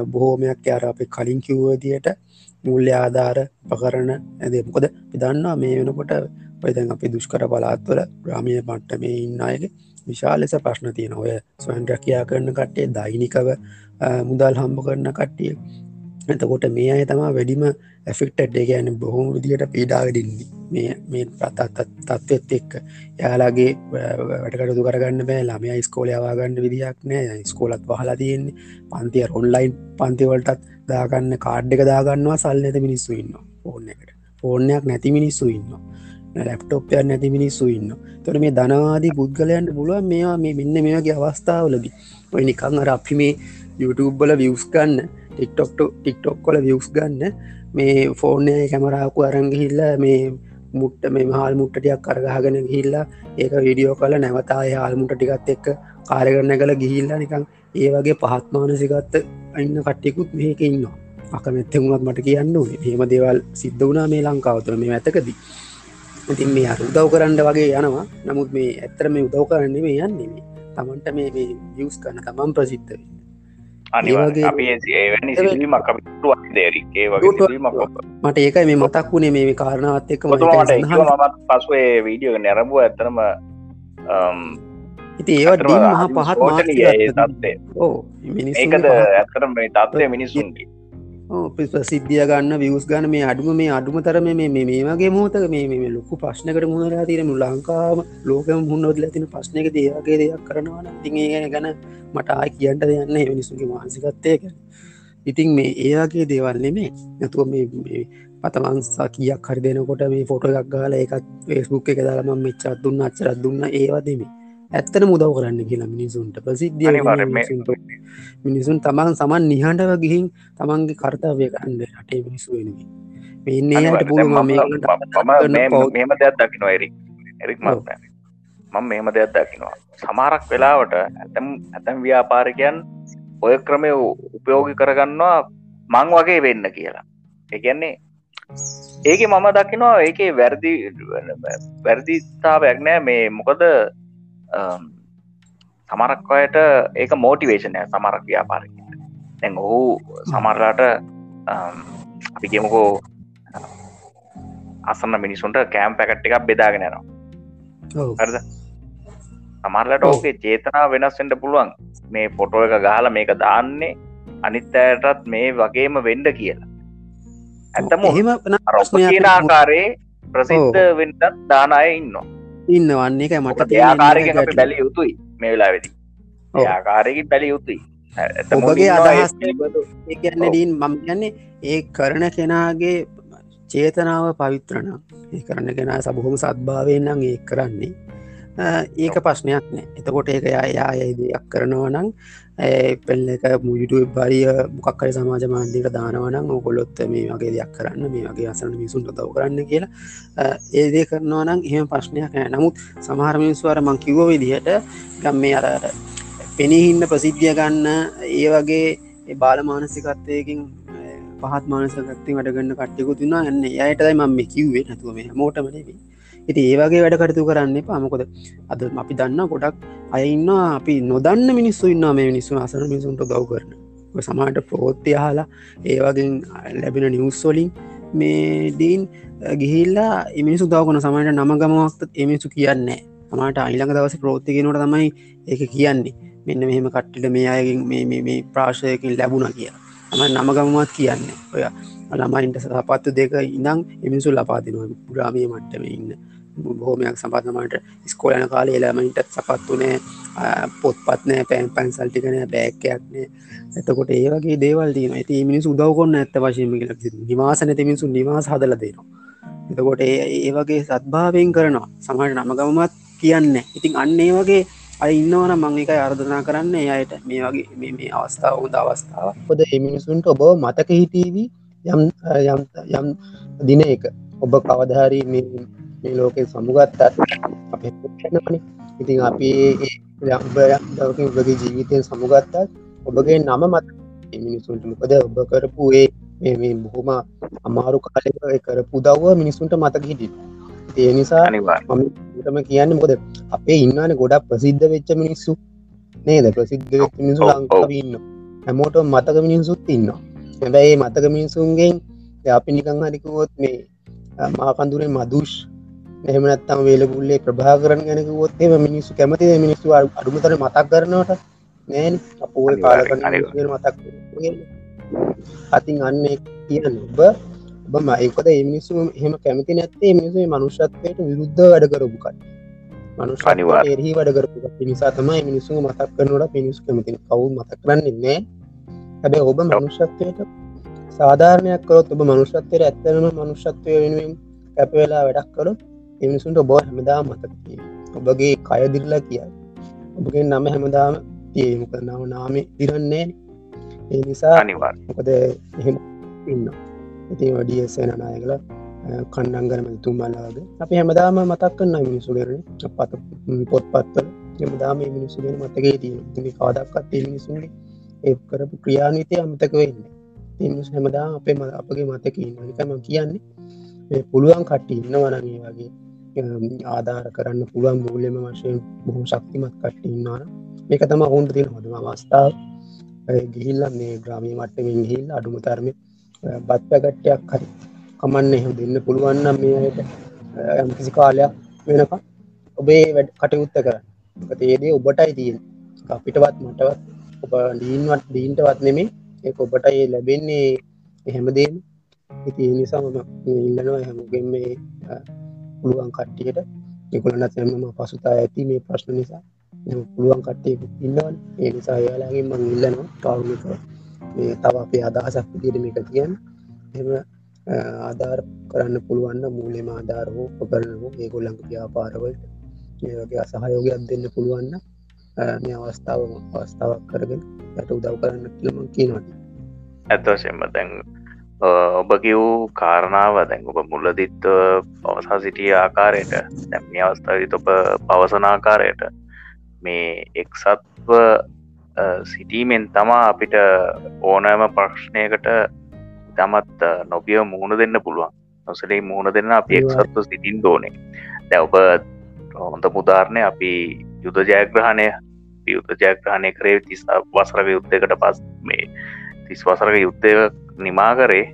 බොහෝමයක් යාර අප කලින් කිව්වදියට මුල්්‍ය ආධාර පකරන ඇදකොද පිදන්නවා මේ වෙනකොට පයිතැන් අපි දුෂ්කර පලාත්වල ග්‍රාමිය පට්ටමේ ඉන්න අයගේ විශාල ලෙස ප්‍රශ්න තියෙන ඔය ස්වයන් රැකයා කරන කට්ටේ දෛනිකව මුදල් හම්බ කරන කට්ටිය. එතකොට මේ අය තමා වැඩිම ඇෆෙක්ටඩ් ගැන බොහොම විදිට පීඩාවඩින්නේ මේ මේ තත්ත්වත් එක්ක. යාලාගේ වැටකටතු කරගන්න බෑ. ළමය ස්කෝලයාවාගන්න විදියක් නෑ. ස්කෝලත් වහලා තියෙන්නේ. පන්තිය ඔන්ලයින් පන්තිවලටත් දාගන්න කාඩ් එක දාගන්නවා. සල් නැත මිනිස්සු ඉන්න ඕන්න එකට. ඕන්නයක් නැති මිනිස්සු ඉන්න ලැප්ටොප්යන් නැති මිනිස්සු ඉන්න තොට මේ ධනවාදී පුද්ගලයන්ට පුළුවන් මේවා මේ මෙන්න මේගේ අවස්ථාවලදී. ඔය නිකං අර අපි මේ YouTube බල වියස් ගන්න ටික්ටොක්ට ටික්ටොක් කොල වියස් ගන්න මේ ෆෝර්නය කැමරාකු අරංගිහිල්ල මේ මුට්ට මේ හල් මුට්ටටියක් කරගහගෙන ගිහිල්ලා ඒක විඩියෝ කල නැවතා හල්මුට ටිකත් එක්ක කාරගරන්න කළ ගිහිල්ලා නිකං ඒ වගේ පහත්මානසිකත්ත අන්න කට්ටිකුත් මේක ඉන්නවා. අකමැත්ත වුණත් මට කියන්න හෙම දේවල් සිද්ධ වනා මේ ලංකාවතුර මේ ඇතකදී ඉතින් මේ උදව් කරන්න වගේ යනවා. නමුත් මේ ඇත්තර මේ උදව් කරන්න මේ යන්නේ තමන්ට මේ වියස් කරන තමන් ප්‍රසිද්ධ මට ඒකයි මේ මතක් වුණේ මේ කාරණාවත් එක්ක මත් පසුවේ වීඩියෝ නැරඹුව ඇතනම ඉති ඒවට මහා පහත් තත්ේ ඕ ඒකද ඇතරම මේ තත්වය මිනිස්සුන්ගේ ප්‍රසිද්ධිය ගන්න වියස් ගන්න මේ අඩුම මේ අඩුම තරම මේ මේ වගේ මෝතක මේ ලොකු ප්‍රශ්නකට මුණලා තිරම ලංකාම ලෝකම මුන්නොදල තින ප්‍රශ්නක දේවගේ දෙයක් කරනවාන තිඒ ගැන මට ආය කියන්ට දෙයන්න මිනිසුගේ මාසිකත්තය කර ඉතින් මේ ඒයාගේ දේවල් නෙමේ නැතුව මේ පතමන්සා කියක් හරි දෙනකොට මේ ෆොට එකක් ගාල එකත් ෆේස්බුක් එක දාලම මෙච්චත් දුන්න අච්චරත් දුන්න ඒවාදීමේ ඇත්තන මුදව් කරන්න කියලා මිනිසුන්ට. ප්‍රසිද්ධිය මිනිසුන් තමන් සමන් නිහඬව ගිහින් තමන්ගේ කර්තාවය කරන්න රටේ මිනිස්සු වෙනවී මෙන්න යට පුළුව මෙම දෙයක් දකින එරි එරික් මම මෙහෙම දෙයක් දකිනවා. සමාරක් වෙලාවට ඇතම් ඇතැම් ව්‍යාපාරිකයන් ඔය ක්‍රමය උපයෝගි කරගන්නවා මං වගේ වෙන්න කියලා. එකන්නේ ඒක මම දකිනවා ඒකේ වැරදි වැරදිතාවයක් නෑ. මේ මොකද සමරක් අයට ඒක මෝටිවේශනය සමරක් ව්‍යාපාරකට දැන් ඔහු සමරලාට අපි කියමුකෝ අසන්න මිනිසුන්ට කෑම් පැකට් එකක් බෙදාගෙනනවා හරද? සමරලට ඕකේ චේතනා වෙනස්වෙන්ට පුළුවන්. මේ පොටෝ එක ගහල මේක දාන්නේ අනිත්තයටත් මේ වගේම වෙන්ඩ කියලා. ඇත්තම එහෙම ආකාරයේ ප්‍රසිද්ධ වෙන්ඩත් දානාය ඉන්නවා ඉන්න වන්නේ එක මට ආකාරගෙන බැලිය යුතුයි මේ වෙලා වෙදි ආකාරයකින් බැලිය යුතුයි. ඔබගේ අදහස් කියන්න ඩීන් මම කියන්නේ ඒ කරන කෙනාගේ චේතනාව පවිත්‍රණ ඒ කරන කෙනා සබහොම සත්භාවයෙන් නම් ඒ කරන්නේ ඒක ප්‍රශ්නයක් නෑ. එතකොට ඒක යායයි දෙයක් කරනවා නං පෙල්ල එක මුජුට බරිය මොකක්කර සමාජ මාන්දික දානවනං ඔකොලොත්ත මේ වගේ දෙයක් කරන්න මේ වගේ අසන මිසුන් දව කරන්න කියලා ඒදේ කරනවා නම් එහෙම ප්‍රශ්නයක් නෑ. නමුත් සමහරමිනිස්වර මං කිව්ව විදිහට ගම් මේ අර පෙනහින්න ප්‍රසිද්ධිය ගන්න ඒ වගේ බාල මානසිකත්වයකින් පහත් මානසකත්ති වටගන්න කට්ටියකු තුන්නා එන්න අයටයි මම කිව්වේ. නැතුව මේ මෝටමනවී ඉති ඒවගේ වැඩ කටතු කරන්න පාමකොද අද අපි දන්න ගොඩක් අයඉන්න අපි නොදන්න මිනිස්සු ඉන්න මේ මිනිස්සු අසන මිසුන්ට දව් කරන. සමාට ප්‍රෝත්්‍ය හලා ඒවගෙන් ලැබෙන නිවස්සොලින් මේ දීන් ගිහිල්ලා එමිනිසු දවකන සමට නම ගමක්ත එමිසු කියන්නේ සමට අයිළඟ දවස ප්‍රෝත්තිගෙනට තමයි ඒක කියන්නේ. මෙන්න මෙහෙම කට්ටිට මේ අයගෙන් මේ ප්‍රාශයකින් ලැබුණ කිය ම නම ගමත් කියන්නේ ඔය ළමයින්ට සපත්තු දෙක ඉඳං එමිසු ලපාතිනවා පුරාමය මට්ටම ඉන්න. බොහෝමයක් සපත්මට ස්කෝලන කාලේ ළමයින්ට සපත්තුනෑ පොත්පත්නෑ පැන් පැන්සල්ටිකන බෑක්කයක්නෑ එතකොට ඒවගේ දේවල් දීම ඇති මිනිස් උදවකොන්න ඇත්ත වශයම නිවාසන තිමිසු නිවාස හදල දෙනවා. එතකොට ඒවගේ සත්භාවයෙන් කරනවා. සමට නමගමත් කියන්න ඉතින් අන්න ඒ වගේ අයි ඉන්නවන මං එක අර්ධනා කරන්න. එයට මේ වගේ මේ අවස්ථාව උද අවස්ථාව. පොද එමිනිසුන්ට ඔබ මතක හිටීවී. යම් යම් යම් දින එක ඔබ කවධාරී මේ ලෝකෙ සමුගත්තත් අප ඉතින් අපි දවකින් ඔබගේ ජීවිතයෙන් සමුගත්තත් ඔබගේ නම මත මිනිසුන්ට මොකද ඔබ කරපු ඒ මේ බොහොම අමාරු කාලය කරපු දව්ව මිනිසුන්ට මතක හිටි ඒ නිසා මම කියන්න මොකද අපේ ඉන්නන ගොඩක් ප්‍රසිද්ධ වෙච්ච මිනිස්සු. නේද? ප්‍රසිද්ධ මිනිසු ලංකාව ඉන්න හැමෝට මතක මිනිසුත් ඉන්නවා හැබැයි මතක මිනිසුන්ගෙන් අපි නිකං හරිකුවොත් මේ මාකන්දුරේ මදුෂ් එහෙමනත්තම් වේලගුල්ලේ ප්‍රභා කරන ගැනකුවොත් එම මිනිස්සු කැමති මිනිස්සු අඩුමතර මතක් කරනවට? නෑන. අපෝය කාලකන්න මතක් අතින් අන්න කියන්න ඔබ ඔබ මයකද එමිනිස්සු එහෙම කැමති නැත්තේ? මිනිසු මනුෂ්‍යත්වයට විරුද්ධ වැඩ කරපුකයි මනුෂ්නිවා එහි වැඩ කරපු නිසා තමයි මිනිස්සු මතක් කරනට පිනිස් කැමති. කවු මතක් කරන්නන්නේ හැබැ ඔබ මනුෂ්‍යත්වයට සාධාරණයක් කරොත් ඔබ මනුෂ්‍යත්වයට ඇත්තනම මනුෂ්‍යත්වය වෙනුවෙන් කැප වෙලා වැඩක් කරොත් එමිනිසුන්ට ඔබ හැමදා මතක ඔබගේ කයදිරලා කියයි ඔබගේ නම හැමදාම තියමක නව නාම දිරන්නේ ඒ නිසා අනිවා මොකද එහෙම ඉන්න ඉති වඩියසේන නායකල කණ්ඩංගර මැතුම්මල්ලාගේ අපි හැමදාම මතක් කන්න මිනිසු කරන පත පොත් පත්වල හැමදාම මිනිසුගෙන මතගේ තියෙන කාදක්කත් මිනිසුන්ගේ ඒ කරපු ක්‍රියානීතය අමතක වෙන්න. මිනිස් හැමදා අපේ ම අපගේ මතක නිකම කියන්නේ පුළුවන් කට්ටි ඉන්න වනගේ වගේ ආධාර කරන්න පුළුවන් මූල්‍යම වශයෙන් බොහොම ශක්තිමත් කට්ටින්නාන මේක තම ඔවුන්ට තින හොඳම අවස්ථාව ගිහිල්ල මේ ග්‍රාමී මට්ටමින් ගිහිල් අඩුම තරම බත්පැකට්ටයක් හරි කමන්න එහෙම දෙන්න පුළුවන්නම් මේයට යම්කිසි කාලයක් වෙනකම් ඔබේ වැඩ කටයුත්ත කරන්න. ඒදේ ඔබටයි තියෙන අපිටවත් මටවත් ඔබ ඩීන්වත් ඩීන්ටවත් නෙමේ ඒ ඔබට ඒ ලැබෙන්නේ එහෙමදේම ඉති නිසාම ඉල්ලනවා හැමගෙන් මේ පුළුවන් කට්ටියට. එකොලනත් එමම පසුතා ඇති මේ ප්‍රශ්න නිසා. පුළුවන් කට්ටය ඉන්නවන් ඒ නිසා යාලාගේ මං ඉල්ලනවා කවුමික මේ තව අපේ අදහසක් විදිට මේක තියන් එම ආධාර කරන්න පුළුවන්න මූලෙම ආධාරහෝ පකරනහෝ ඒගොල්ලඟ ව්‍යාපාරවලට ඒගේ අසහයෝගයක් දෙන්න පුළුවන්න මේ අවස්ථාව අවස්ථාවක් කරගෙන යට උදව් කරන්න කියලම කියනවට ඇත්වශයෙන්ම දැන් ඔබ කිව් කාරණාව දැන් ඔබ මුල්ලදිත් පවසා සිටිය ආකාරයට දැම්මි අවස්ථාවිත ඔබ පවසනාකාරයට මේ එක්සත්ව සිටීමෙන් තමා අපිට ඕනෑම ප්‍රශ්නයකට තමත් නොබිය මුහුණ දෙන්න පුළුවන්. නොසලේ මුහුණ දෙන්න අපි එක්සත්ව සිටින් දෝනේ දැ ඔබ හොඳ මුදාරණය අපි යුද ජයග්‍රහණය යුද්ධ ජයග්‍රහණය කරේ තිස් වසරක යුද්ධකට පස් මේ තිස් වසරක යුද්ධය නිමා කරේ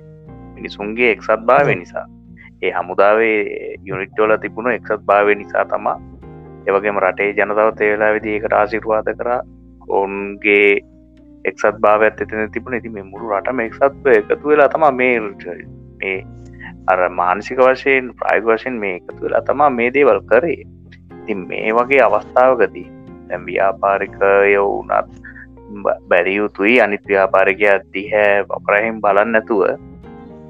මිනිසුන්ගේ එක්සත් භාවය නිසා. ඒ හමුදාවේ යුනිට්ටෝල තිබුණු එක්සත් භාවය නිසා තමා එවගේම රටේ ජනතාව තේලා විදි එකට ආසිර්වාද කර. ඔවුන්ගේ එක්සත් භාවයක් එතන තිබුණ. ඉති මේ මුළු රටම එක්සත්ව එකතු වෙලා තමා මේ මේ අර මානසික වශයෙන් ප්‍රයිග වශයෙන් මේ එකතු වෙලා තමා මේ දේවල් කරේ. ඉතින් මේ වගේ අවස්ථාවකදී දැම් ව්‍යාපාරිකය වුනත් බැරියුතුයි අනිත් ව්‍යාපාරකය දිහැ වපරහිම් බලන්න නැතුව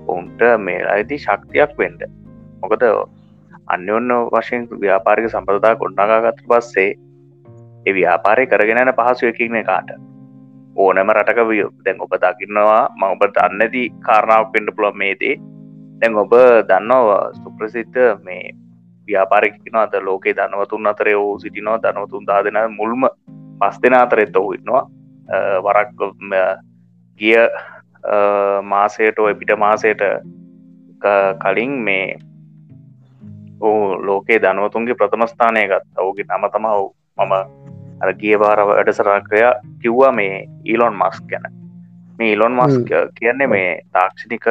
ඔවුන්ට මේ අයිති ශක්තියක් වෙන්ඩ මොකද අන්‍යඔන්න වශයෙන් ව්‍යාපාරික සම්ප්‍රදා ගොඩ්නගාගත්ත පස්සේ ඒ ව්‍යාපාරය කරගෙනන පහසුවකින්න කාට ඕනම රටක විය දැන් ඔබ දකින්නවා ම ඔබ දන්නති කාරණාවක් පෙන්ඩ පුළ මේදේ දැන් ඔබ දන්නවා සුප්‍රසිද්ධ මේ ව්‍යාපාරිකන අද ලෝකේ දනවතුන් අතරය වූ සිටිනවා. දනවතුන් දාදෙන මුල්ම පස් දෙෙන අතරෙත් ඔහු ඉන්නවා. වරක් ගිය මාසයට එපිට මාසයට කලින් මේ ඕ ලෝකේ දනුවතුන්ගේ ප්‍රථමස්ථානය ගත් ඔවුගේ නම තමා මම අර ගිය බාර වැඩසරක්‍රය කිව්වා මේ ඊලොන් මස් ගැන. මේ ඉලොන් මස් කියන්නේ මේ තාක්ෂණික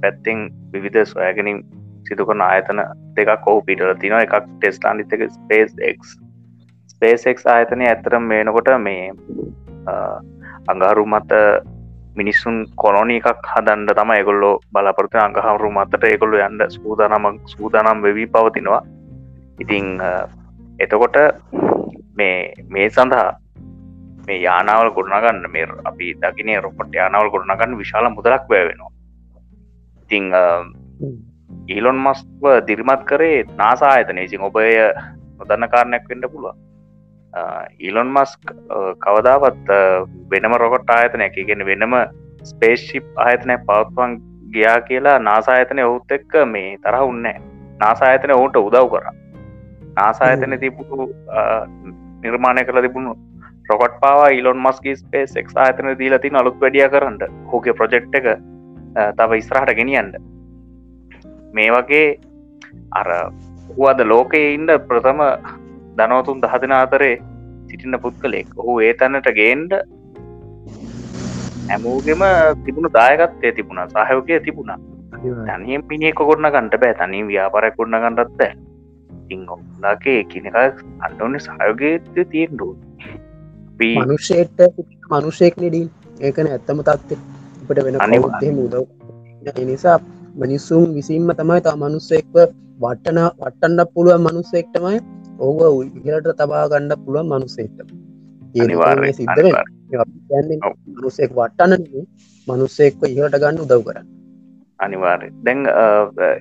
පැත්තෙන් විවිධ සොයගැනින් සිදුකරන ආයතන දෙකක් ඔහු පිටල තින එකක් ටෙස්ලාන්ඩිතක ස්පේස් එක් ස්පේසෙක් ආයතනය ඇතරම් මේනකොට මේ අඟහරු මත මිනිස්සුන් කොනොනී එකක් හදන්ඩ තම එකොල්ලෝ බලාපොරත අඟහරු මතට එකොල්ලු යන්ඩ සූදානම සූදානම් වෙවී පවතිනවා. ඉතිං එතකොට මේ මේ සඳහා මේ යානාවල් ගොඩනගන්න මේ අපි දකිනේ රොපට යානාවල් ගොඩනගන්න විශාල මුදලක් වැෑවෙනවා ඉතිං ඊලොන් මස්ව දිරිමත් කරේ නාසා ආයතනය. ඉසින් ඔබය නොදන්න කාරණයක් වෙන්න පුළුව ඊලොන් මස්ක් කවදාවත් වෙනම රොකොට් ආයතනයක් ඉගෙන වෙනම ස්පේෂිප් ආයතනය පවත්වන් ගියා කියලා නාසායතනය ඔහුත් එක්ක මේ තරහ උන්නෑ නාසායතන ඔවුන්ට උදව් කර. නාසායතන තිබුණු නිර්මාණය කළ තිබුණු රොකට් පාවා ඉලොන් මස්ගේ ස්පේස් එක් ආයතන දීලති අලුත් වැඩිය කරන්න හෝගේ ප්‍රජෙක්් එක තව ඉස්රහට ගෙනියන්ට මේ වගේ අර හුවද ලෝකයේ ඉන්ඩ ප්‍රථම දනවතුන් දහදෙන අතරේ සිටින්න පුද්ගලෙක් ඔහු ඒ තැනට ගේන්ඩ හැමෝගෙම තිබුණු දායකත්තය තිබුණ සහයෝකය තිබුණා. තනියෙන් පිනියෙක කොරන ගන්ට බෑ තනින් ව්‍යාපාරයක් කොරන ගන්නටත් බෑ. ඉංගොලාගේ එකනක අන්නඔන්න සයෝගේත තියෙන්ඩු මනුෂ්‍යයට මනුෂයෙක් නෙඩී ඒකන ඇත්තම තත්ත අපට වෙන අනිවත්තේ මුදව නිසා මනිස්සුම් විසින්ම තමයි තා මනුස්සෙක්ව වටන වට්ටන්ඩ පුළුවන් මනුස්සෙක්ටමයි ඔහුව ඉහලට තබා ගණ්ඩ පුළුවන් මනුස්සෙක්ට. මනුස්සෙක් වට්ටන මනුස්සෙක්ව ඉහලට ගන්න උදව් කරන්න. අනිවාර්ය දැන්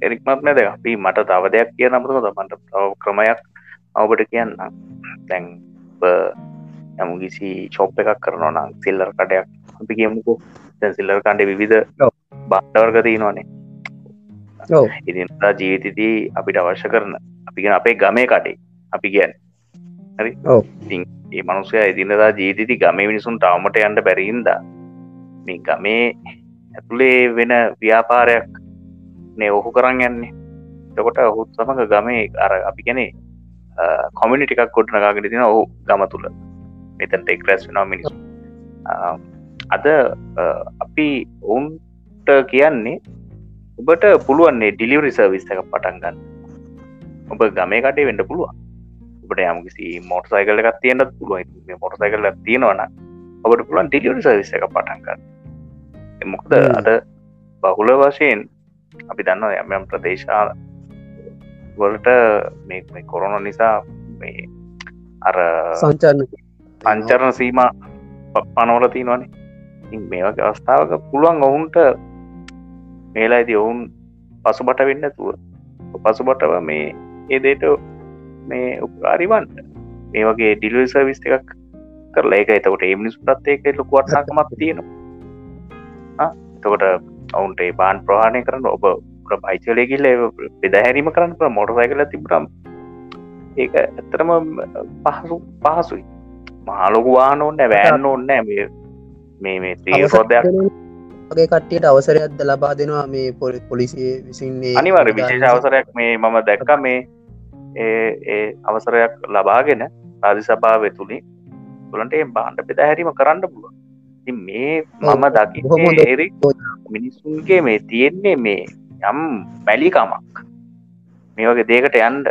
එරික්මත්න ද අපි මට තව දෙයක් කිය නමතුම තමන්ට ක්‍රමයක් අවබට කියන්න. දැන් යමු කිසි චොප් එකක් කරනවා නම් සිල්ලර් කටයක් අපි කියමුකෝ. දැන් සිල්ලර් කණ්ඩ විවිධ බාටවර්ග තියනවානේ ඉදිතා ජීවිතදී අපිට අවශ්‍ය කරන අපිගෙන අපේ ගමේ කටේ අපි කියන්න. හරි? ඒ මනුසය ඉදිනදා ජීවිතති ගමේ මිනිසුන් තවමට යන්න බැරින්ද මේ ගමේ ඇතුළේ වෙන ව්‍යාපාරයක් නේ ඔහු කරන්න යන්නේ. තකොට ඔහුත් සමඟ ගමේ අර අපි ගැනේ කොමිනිටිකක් කොට්නකාගෙන තින ඔහු ගම තුළ මෙතන්ට එක්රැස් වෙනවා මිනිසු අද අපි ඔවුන්ට කියන්නේ ඔබට පුළුවන්නේ ඩිලිවරි සර්විස් එක පටන් ගන්න. ඔබ ගමේ කටේ වෙන්ඩ පුළුවන්. ඔබට යමකිසි මෝට සයිකල එකක් තියෙන්ට පුළුව මොට සයිකල තියෙනවන ඔබට පුළුවන් ඩිලිවරි සර්විස් එක පටන් ගන්න. මොකද අද බහුල වශයෙන් අපි දන්න යම් ප්‍රදේශා වලට මේ කොරොන නිසා මේ අර සංචන්න සංචරණ සීම පනවල තියනවානේ. මේක අවස්ථාවක පුළුවන් ඔවුන්ට මේලා ඇති ඔවුන් පසුබට වෙන්න තුව පසුබටව මේ ඒදේට මේ උපකාරිවන්ට මේ වගේ ඩිලුව සර්විස් එකක් කරලා ඒක එතකොට ඒමිනිස් ප්‍රත්තයක ලොකුවටනකමත් තියෙනවා. එතකොට ඔවුන්ට බාන් ප්‍රහණය කරන්න ඔබ බයිචලයකිල්ල පෙදහැරීම කරන්න මොටසයිකල තිබරම් ඒක ඇත්තරම පහසු පහසුයි. මහලොකු වාන ඔන්න වැෑන්න ඔන්න මේ මේ තේරෝදයක් වගේ කට්ටියට අවසරයක්ද ලබා දෙනවා මේ පොලි පොලිසිය විසින්නේ අනිවර විශේෂ අවසරයක් මේ මම දැක්ක. මේ ඒ අවසරයක් ලබාගෙන රාධි සභාව තුළින් තුළන්ට බාණ්ඩ පෙදහැරීම කරන්න පුළුව මේ මම දකි ඒරි මිනිස්සුන්ගේ මේ තියෙන්නේ මේ යම් මැලිකමක්. මේ වගේ දේකට යන්ඩ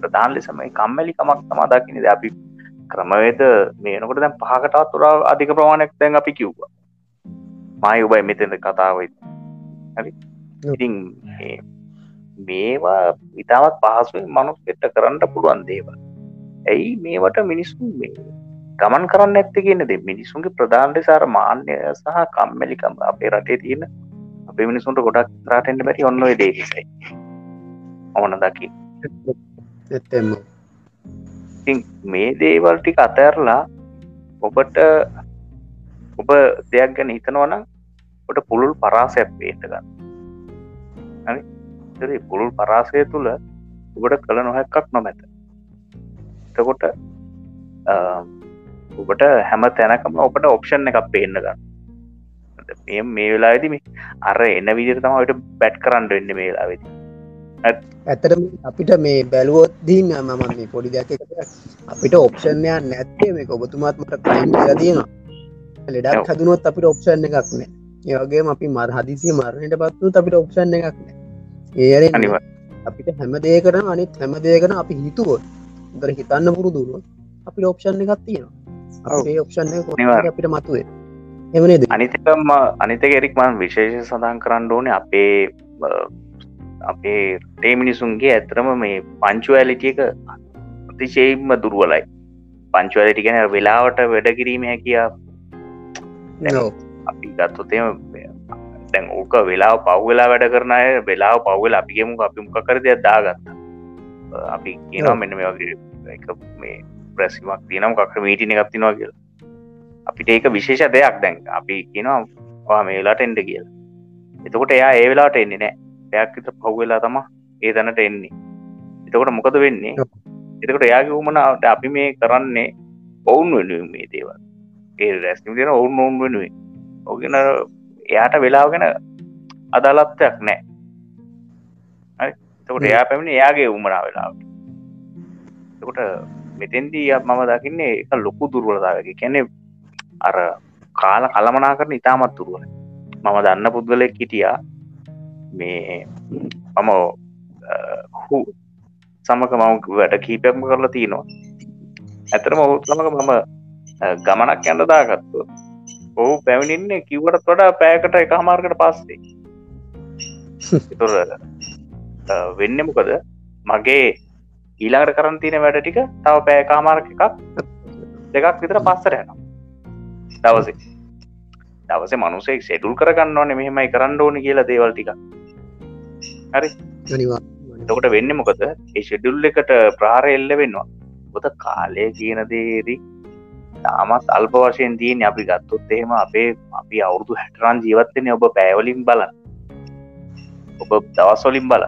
ප්‍රධාන ලෙසමයි කම්මැලිකමක් තමා දකිනිද අපි ක්‍රමවේද මේනකොට දැන් පහකටත් තුරා අධික ප්‍රමාණයක් දැන් අපි කිව්වා මයි ඔබයි මෙතෙද කතාවයි. හරි? ඉතින් මේවා ඉතාවත් පහසුවෙන් මනුස්කෙට්ට කරන්න පුළුවන් දේව ඇයි මේවට මිනිස්සුන් මේ ගමන් කරන්න ඇත්ත කියන්නද මිනිසුන්ගේ ප්‍රධාන්ට සාර මාන්‍ය සහ කම්මැලිකම්. අපේ රටේ තියෙන අපේ මිනිසුන්ට ගොඩක් රටෙන්ට බැරි ඔන්න දේසයි ඕන දකි එත්තෙම මේ දේවල්ටික අතැරලා ඔබට ඔබ දෙයක් ගැන හිතනවනම් ඔට පුළුල් පරාසයක් පේට ගන්න. හරි? පුළුල් පරාසය තුළ ඔබට කළ නොහැක්කක් නොමැත. එතකොට ඔබට හැම තැනකම ඔබට ඔප්ෂන් එකක් පේන්න ගන්න. මේ වෙලාදි අර එන්න විදිර තමට බැට් කරන්න වෙන්න මේ වෙලාවෙදි. ඇතට අපිට මේ බැලුවොත් දීන්න මම මේ පොඩි දැක අපිට ඔප්ෂන්යන් නැත්තේ මේ ඔබතුමාත්මට කයින් තියෙනවා. ලෙඩක් හදුනුවත් අපිට ඔප්ෂන් එකක් නෑ. ඒවගේ අපි මර හදිසිය මරණයට පත්තු අපිට ඔප්ෂන් එකක් නෑ. ඒර අපිට හැම දේකරන අනිත් හැම දේකන අපි හිතුවොත් දර හිතන්න පුරුදුරුව අපි ඔප්ෂන් එකක් තියෙනවා. අපේ ඔප්ෂන් අපිට මතුවේ? එමනේද අනිතකම අනිතක එරික්මන් විශේෂ සඳහන් කරන්න ඕනේ අපේ අපේ ටේමිනිසුන්ගේ ඇතරම මේ පංචුවඇලිටියක අතිශයෙන්ම දුරුවලයි. පංචුවලටි ගැන වෙලාවට වැඩ කිරීම හැකියා අපි ගත්තොතේම දැන් ඕක වෙලා පව්වෙලා වැඩ කරනය වෙලා පව්වෙල අපිගේමු අපි මොක කර දෙයක් දාගත්ත. අපි කියනවා මෙන්න මේ වගේ මේ ප්‍රැසිමක් තියනම් කක්ක මීටින එකක් තිනවා කියලා. අපිට ඒක විශේෂ දෙයක් දැන්. අපි කියනවා මේලාට එන්ඩ කියලා. එතකොට එයා ඒ වෙලාට එන්නේ නෑ පැයක්ත පව්වෙලා තම ඒ තැනට එන්නේ. එතකොට මොකද වෙන්නේ? එතකොට එයාගේ වුමනාවට අපි මේ කරන්නේ ඔවුන් වෙනුවෙන් මේ දේවල් ඒ රැස්ම තියෙන ඔවුන් ඔවුන් වෙනුවෙන්. ඔගෙන එයාට වෙලාගෙන අදාලත්වයක් නෑ. එතකොට එයා පැමිණ එයාගේ උමනා වෙලාවට. එකොට මෙතෙන්දී මම දකින්නේ එක ලොකු දුර්වලතාවක කැනෙ අර කාල කළමනා කරන ඉතාමත් තුරුවන මම දන්න පුද්ගලෙක් හිටියා. මේ මම හු සමක මම වැඩ කීපයක්ම කරලා තියනවා. ඇතරම ඔහු සමක මම ගමනක් යන්න දාගත්තු ඔහු පැමිණින්නේ කිව්වට වඩා පෑකට එක හමාර්කට පස්සේ. තුර වෙන්න මොකද? මගේ ඊලාට කරන් තියෙන වැඩ ටික තව පෑකාමාර්ක එකක් දෙකක් විතර පස්සර යන දවසේ. දවස මනුසේ සෙඩුල් කරගන්න ඕන මෙහෙමයි කරන්න ඕන කියලා දේවල් ටික. හරි? තකට වෙන්න මොකද? ඒ ෂෙඩුල් එකට ප්‍රාර එල්ල වෙන්නවා ගොත කාලය කියන දේරි තාමත් අල්ප වශයෙන් තියන අපි ගත්තොත් එහෙම අපේ අපි අවුරුදු හැටරන් ජීවත්තෙන ඔබ පෑවලින් බලන්න. ඔබ දවස්වලින් බල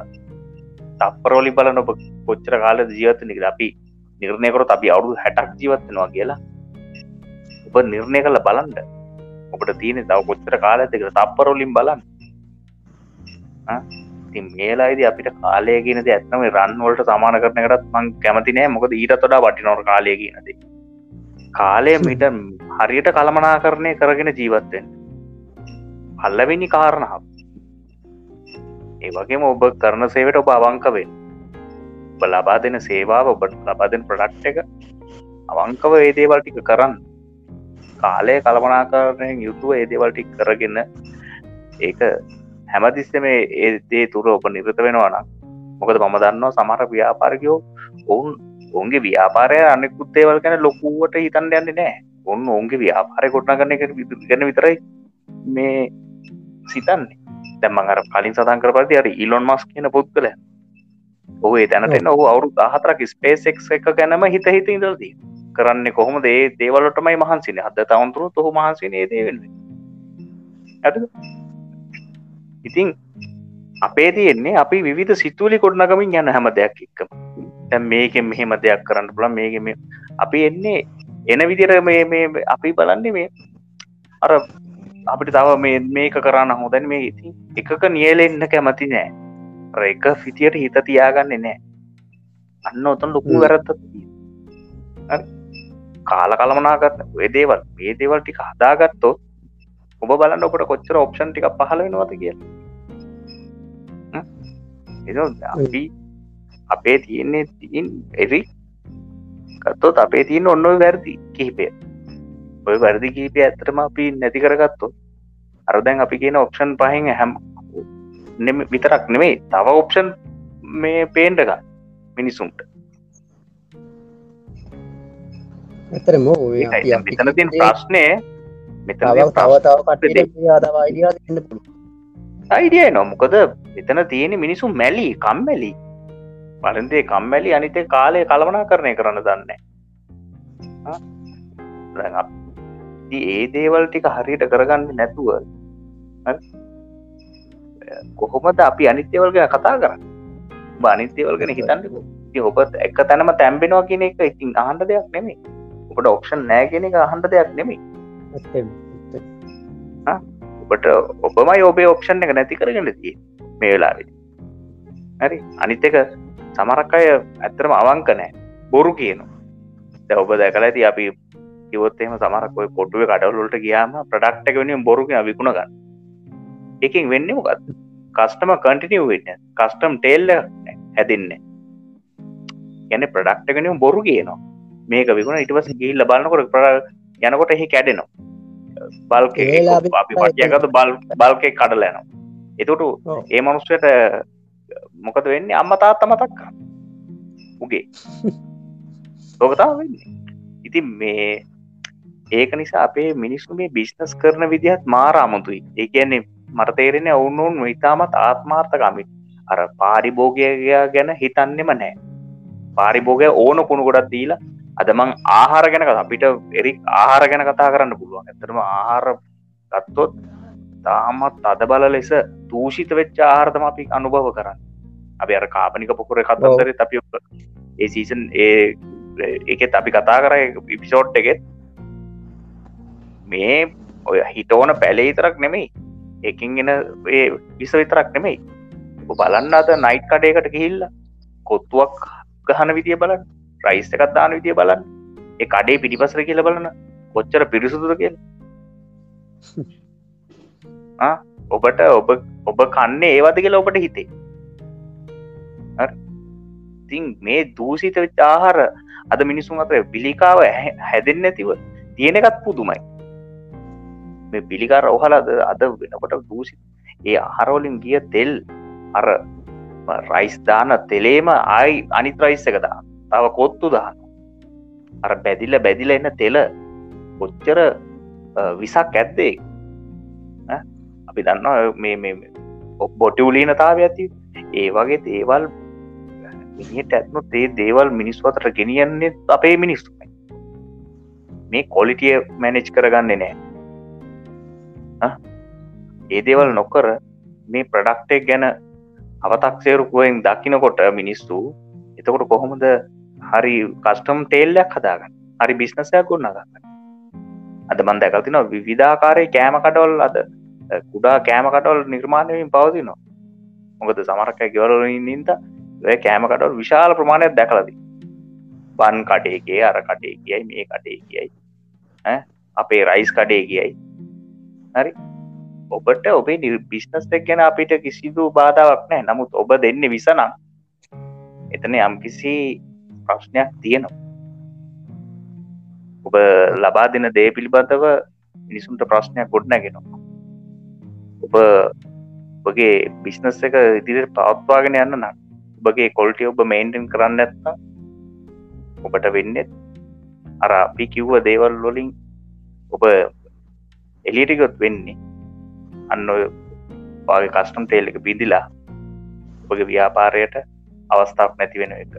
තප්පරෝලි බලන ඔබ කොච්චර කාල ජීවත්තනක අපි නිර්ණයකරොත් අපි අවුදු හැටක් ජීවත්වෙනවා කියලා. ඔබ නිර්ණය කළ බලන්ඩ ඔබට තියෙන තව කොච්චර කාලඇතික තප්පරෝලින් බලන්න. ති මේලායිද අපිට කාලය කියනද ඇත්නම රන්වලට සමාන කරනකටත් මං කැමති නෑ. මොකද ඊට තොඩා වටිනොර කාලය කියනද කාලය මිට හරියට කළමනා කරණය කරගෙන ජීවත්තෙන් පල්ලවෙනි කාරණාව ඒ වගේම ඔබ කරන සේවට ඔබ අවංකවෙන් ඔබ ලබා දෙන සේවාව ඔබට ලබා දෙන ප්‍රඩක්් එක අවංකව ඒදේවල් ටික කරන්න. කාලය කළමනාකාරණයෙන් යුතුව ඒදේවල්ටික් කරගන්න ඒක හැමතිස්සම ඒදේ තුර ඔබ නිරත වෙනවානම් මොකද මම දන්නවා සමර ව්‍යාපාරකයෝ ඔවුන් ඔන්ගේ ව්‍යාපාරය අනෙකුත්තේවල් ගැන ලොකුවට හිතන් යන්නේ නෑ. ඔන්න ඔන්ගේ ව්‍යාපාරය කොට්න කරන එක ගැන විතරයි මේ සිතන්නේ. දැම්මන් අර කලින් සතන් කර පති අර ඉලොන් මස් කියන පුද්ගල ඔහු තැනට ඔහු අවුරු දහතරක් ස්පේසෙක් එක ගැනම හිත හිත ඉදල්දී කරන්න කොහොම දේ දේවලටමයි මහන්සින හද තවන්තුරු ඔහු මහන්සිනේ දේවෙන්න ඇ ඉතිං අපේ තියෙන්නේ අපි විධ සිතුවලි කොඩ්නගමින් යන්න හැම දෙයක් එක්කම. තැම් මේකෙන් මෙහෙම දෙයක් කරන්න පුළ මේකම අපි එන්නේ එන විදිර මේ මේ අපි බලන්නේ මේ අර අපිට තව මේ මේක කරන්න හොදැන් මේ ඉති එකක නියලෙන්න කැමති නෑ. එක ෆිතියට හිත තියාගන්න නෑ. අන්න ඔතන් ලොකු වැරත්ත කාල කළමනාගත් වෙදේවල් මේ දේවල් ටික හදාගත්තෝ ඔබ බලන්න ඔකට කොච්චර ඔප්ෂන් ටික පහල වෙනවත කිය අපි අපේ තියෙන්නේ තින් එරි ගත්තොත් අපේ තියන්න ඔන්න වැරදි කිහිපය. ඔය වැරදි කීපය ඇත්තටම අපි නැති කරගත්තො අරදැන් අපි කියන ඔප්ෂන් පහෙන් හැම් විතරක් නෙමේ තව ඔප්ෂන් මේ පේන්ටක මිනිසුන්ට. ඇතරම මෙතන තින් ප්‍රශ්නය මෙතන තව තව කට අයිඩිය නොමොකද මෙතන තියෙන මිනිසු මැලි කම්මැලි. බලන්දේ කම්මැලි අනිතේ කාලය කළවනා කරණය කරන්න දන්න ඒ දේවල් ටික හරියට කරගන්න නැතුව කොහොමද අපි අනිත්‍යවල්ගෙන කතා කරන්න? බනිත්‍යවල්ගෙන හිතන්න ඔබත් එක තැනම තැම්බෙනවා කියන එක ඉතින් අහන්ඩ දෙයක් නෙමේ ඔබට ඔක්ෂන් නෑගෙන එක අහන්ඩ දෙයක් නෙමේ ඔබට ඔබමයි ඔබේ ඔක්ෂන් එක නැති කරගන්න තිය මේ වෙලාවෙ. හරි? අනිත් එක සමරක් අය ඇත්තරම අවංක නෑ. බොරු කියනු ද ඔබ දැකල ඇති අපි කිවොත්තෙම සමරක් ඔය කොටුව කඩවලට ගියාම ප්‍රඩක්්ක වෙනින් බොරුගෙන විකුණ ගන්න. එකින් වෙන්න මොකත් කස්ටම කටිනිය වෙන්න. කස්ටම් ටෙල්ල හැදින්න ගැන ප්‍රඩක්්ටගෙනම් බොරු කියනවා. මේක විකුණ ඉටවස ගිල්ල බලන්නකොට ප්‍ර යනකොට එහි කැඩෙනවා. බල්ක අපි පටියගත බල් බල්කෙ කඩලෑනවා එතුටු ඒ මනුස්සයට මොකද වෙන්නේ? අම්ම තාත්ත මතක් උගේ. ලෝකතාව වෙන්නේ. ඉතින් මේ ඒක නිසා අපේ මිනිස්සු මේ බිස්නස් කරන විදිහත් මාර අමුතුයි. ඒ කියන්නේ මට තේරෙන ඔවුන්නුන් ඉතාමත් ආත්මාර්ථකමි අර පාරිභෝගය ගැන හිතන්නෙම නෑ පාරිභෝගය ඕන කුණු ගොඩක් දීලා අදමං ආහාර ගැන අපිට එරි ආහාර ගැන කතා කරන්න පුළුවන්. ඇතරම ආහාර ගත්තොත් තාමත් අද බල ලෙස දූෂිත වෙච්ච ආහාරතම අපි අනුභව කරන්න. අපි අර කාපනික පොකුර කතන්දර අපි ඒ සීසන් ඒ එකෙත් අපි කතා කර පිසෝට් එකෙත්. මේ ඔය හිටෝන පැලේ තරක් නෙමෙයි. එකින් එෙන විස විතරක් නෙමෙයි. බලන්න අද නයිට් කඩයකට ගිහිල්ල කොත්තුවක් ගහන විදිිය බලන්න රයිස් එකත් දාන විදිිය බලන්න. ඒ කඩේ පිටිපසර කියල බලන කොච්චර පිරිසුදුද කියල. ඔබට ඔබ ඔබ කන්නේ ඒවද කියලා ඔබට හිතේ. ඉතින් මේ දූසිත චාහර අද මිනිසුන් අතර පිළිකාව හැදෙන් නැතිව තියෙන එකත් පුදුමයි. මේ පිළිකාර ඔහලද අද වෙනකොට දූසි ඒ ආහරෝලින් ගිය තෙල් අර රයිස් දාන තෙලේම ආයි අනිත් රයිස් එක දා තව කොත්තු දාන අර බැදිල බැදිල එන්න තෙල කොච්චර විසක් ඇත්තේ අපි දන්නවා මේ බොටිවලීනතාව ඇති. ඒ වගේ දේවල් මිනිට ඇත්නු ඒ දේවල් මිනිස්වතට ගෙනියන්නේ අපේ මිනිස්සුයි මේ කොලිටිය මැනෙජ් කරගන්න නෑ ඒ දේවල් නොකර මේ ප්‍රඩක්ටෙක් ගැන අවතක්සේරුකුවෙන් දකිනකොට මිනිස්සු එතකොට කොහොමද හරි කස්ටම් ටේල්ලයක් හදාගන්න. හරි බිස්නසයක් ගොන්නගන්න අද මන්ද ඇකතින විවිධාකාරය කෑම කටවල් අද කුඩා කෑම කටවල් නිර්මාණයමින් පවතිනවා. මොකද සමරක ගෙවරලින් නින්ද ඔය කෑම කටවල් විශාල ප්‍රමාණයක් දැකලදී බන් කටේගේ අර කටේ කියයි මේ කටේ කියයි අපේ රයිස් කඩේ කියයි හරි. ඔබට ඔබේ නිර් බිස්නස් එක් ගැන අපිට කිසිදු බාධාවක් නෑ නමුත් ඔබ දෙන්න විසනම් එතන යම්කිසි ප්‍රශ්නයක් තියෙනවා. ඔබ ලබා දෙන දේ පිළිබඳව මිනිසුන්ට ප්‍රශ්නයක් ගොඩ නැගෙනවා ඔබ ඔබගේ බිස්නස් එක ඉදිරියට පවත්වාගෙන යන්න නම් ඔබගේ කොල්ටිය ඔබ මේන්ටෙන් කරන්න ඇත්තා ඔබට වෙන්නෙත් අර අපි කිව්ව දේවල් වලින් ඔබ එලිටිකොත් වෙන්නේ. අන්න ඔගේ කස්ටම් තේල් එක බිදිලා ඔගේ ව්‍යාපාරයට අවස්ථාවක් නැති වෙන එක.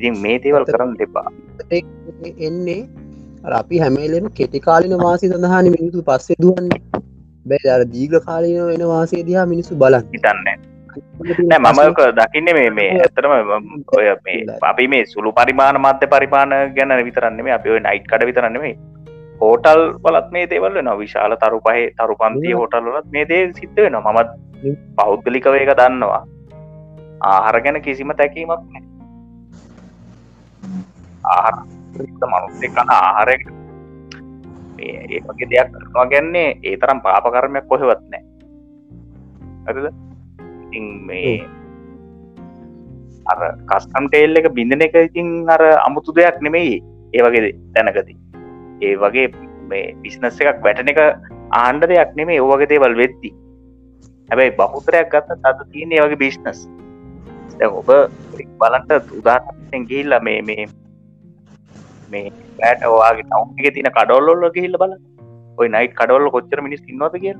ඉතින් මේ දේවල් කරන්න දෙපා එන්නේ අපි හැමේලෙම කෙටිකාලින වාසි සඳහන මිනිසු පස්සේ දුවන්න. බැ අර දීග කාලීන වෙන වාසේ දයා මිනිසු බලන් හිතන්න මමක දකින්න මේ මේ ඇතරම ඔය මේ අපි මේ සුළු පරිමාණ මධ්‍ය පරිමාණ ගැන විතරන්න අපි ඔය නයිට් කට විතරන්නෙමේ හෝටල් වලත් මේ දේවල් වෙන විශාල තරු පහේ තරු පන්තිය හෝටල් වලත් මේ දේ සිද්ධ වෙන මමත් පෞද්ගලිකව එක දන්නවා. ආහර ගැන කිසිම තැකීමක් නෑ ආහර මනුස්සේ කන ආහාරය ඒ වගේ දෙයක් කරනවා ගැන්නේ ඒ තරම් පාපකර්මයක් කොහෙවත් නෑ ඇද ඉතින් මේ අර කස්ටම් ටේල් එක බිඳන එක ඉතින් අර අමුතු දෙයක් නෙමෙයි ඒ වගේ තැනකති ඒ වගේ මේ බිස්නස් එකක් වැටන එක ආණ්ඩ දෙයක් නෙමේ ඕවගේ දේවල් වෙද්දි. හැබැයි බහුතරයක් ගත්ත අත තියෙන ඒ වගේ බිස්නස් ඔබ බලන්ට උදාහරෙන් ගිහිල්ල මේ මේ මේ පෑට වාගේ ටව් එක තින කඩොල්ලොල්ල ගහිල්ල බල ඔයි නයිට් කඩවල්ල කොච්චර මිනිස් ඉන්නවද කිය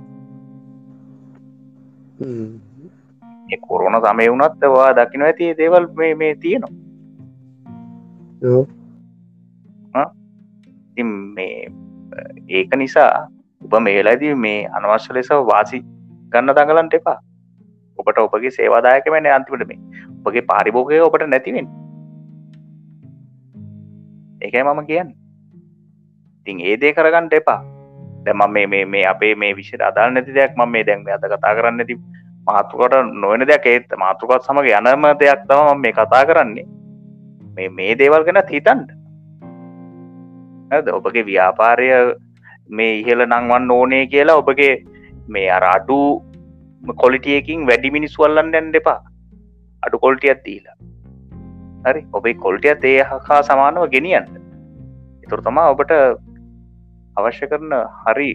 කොරුණ සමය වුණත් වා දකින ඇති දේවල් මේ මේ තියෙනවා. ඉතින් මේ ඒක නිසා ඔබ මේලදී මේ අනවශ්‍ය ලෙස වාසි ගන්න දඟලන්ට එපා. ඔබට ඔබගේ සේවාදායක වැන අන්තිමට මේ. ඔබගේ පාරිභෝගය ඔබට නැතිවෙන් ඒකයි මම කියන්න. ඉතින් ඒ දේ කරගන්නට එපා. දැම මේ මේ මේ අපේ මේ විශෂ අදාල් නැති දෙයක් ම මේ දැන් අද කතා කරන්න ඇති මාතුකට නොවන දෙයක් ඒත් මාතෘකත් සමඟ යනම දෙයක් තම මේ කතා කරන්නේ. මේ මේ දේවල් ගැන හිතන්ට ඔබගේ ව්‍යාපාරය මේ ඉහල නංවන් ඕනේ කියලා ඔබගේ මේ අර අඩු කොලිටියකින් වැඩි මිනිස්වල්ලන්න දැන් දෙපා අඩු කොල්ටියත් දීලා හරි ඔබේ කොල්ටියත් ඒ හකා සමානව ගෙනියන්න. එතුර තමා ඔබට අවශ්‍ය කරන හරි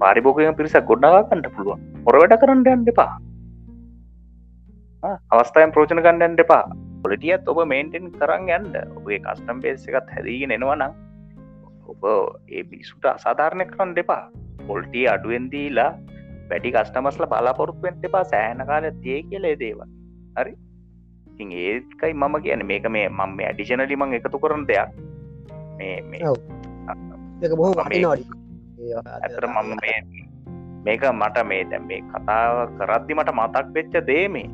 පාරිභෝගය පිරිසක් ගොඩ්නාගන්නට පුළුවන්. හොර වැඩ කරන්න යන්න එපා. අවස්ථායන් ප්‍රෝචන ගන්නන්න එපා. පොලිටියත් ඔබ මේන්ටෙන් කරන්න යන්න. ඔබේ කස්ටම් බේස් එකත් හැදීගෙන එනවනම් ඔබ ඒ පිසුට අසාධාරණය කරන්න එපා. පොල්ටිය අඩුවෙන්දීලා වැඩි කස්ටමස්ල බලාපොරොත්තුවෙන්ට එපා. සෑහන කාල තිය කියලේ දේව හරි? ඉතින් ඒකයි මම කියන මේක මේ මම මේ අඩිෂනලි මං එකතු කරන දෙයක්. මේ ඇතර මම මේ මේක මට මේ දැම් මේ කතාව කරද්දි මට මතක් වෙච්ච දේ මේ.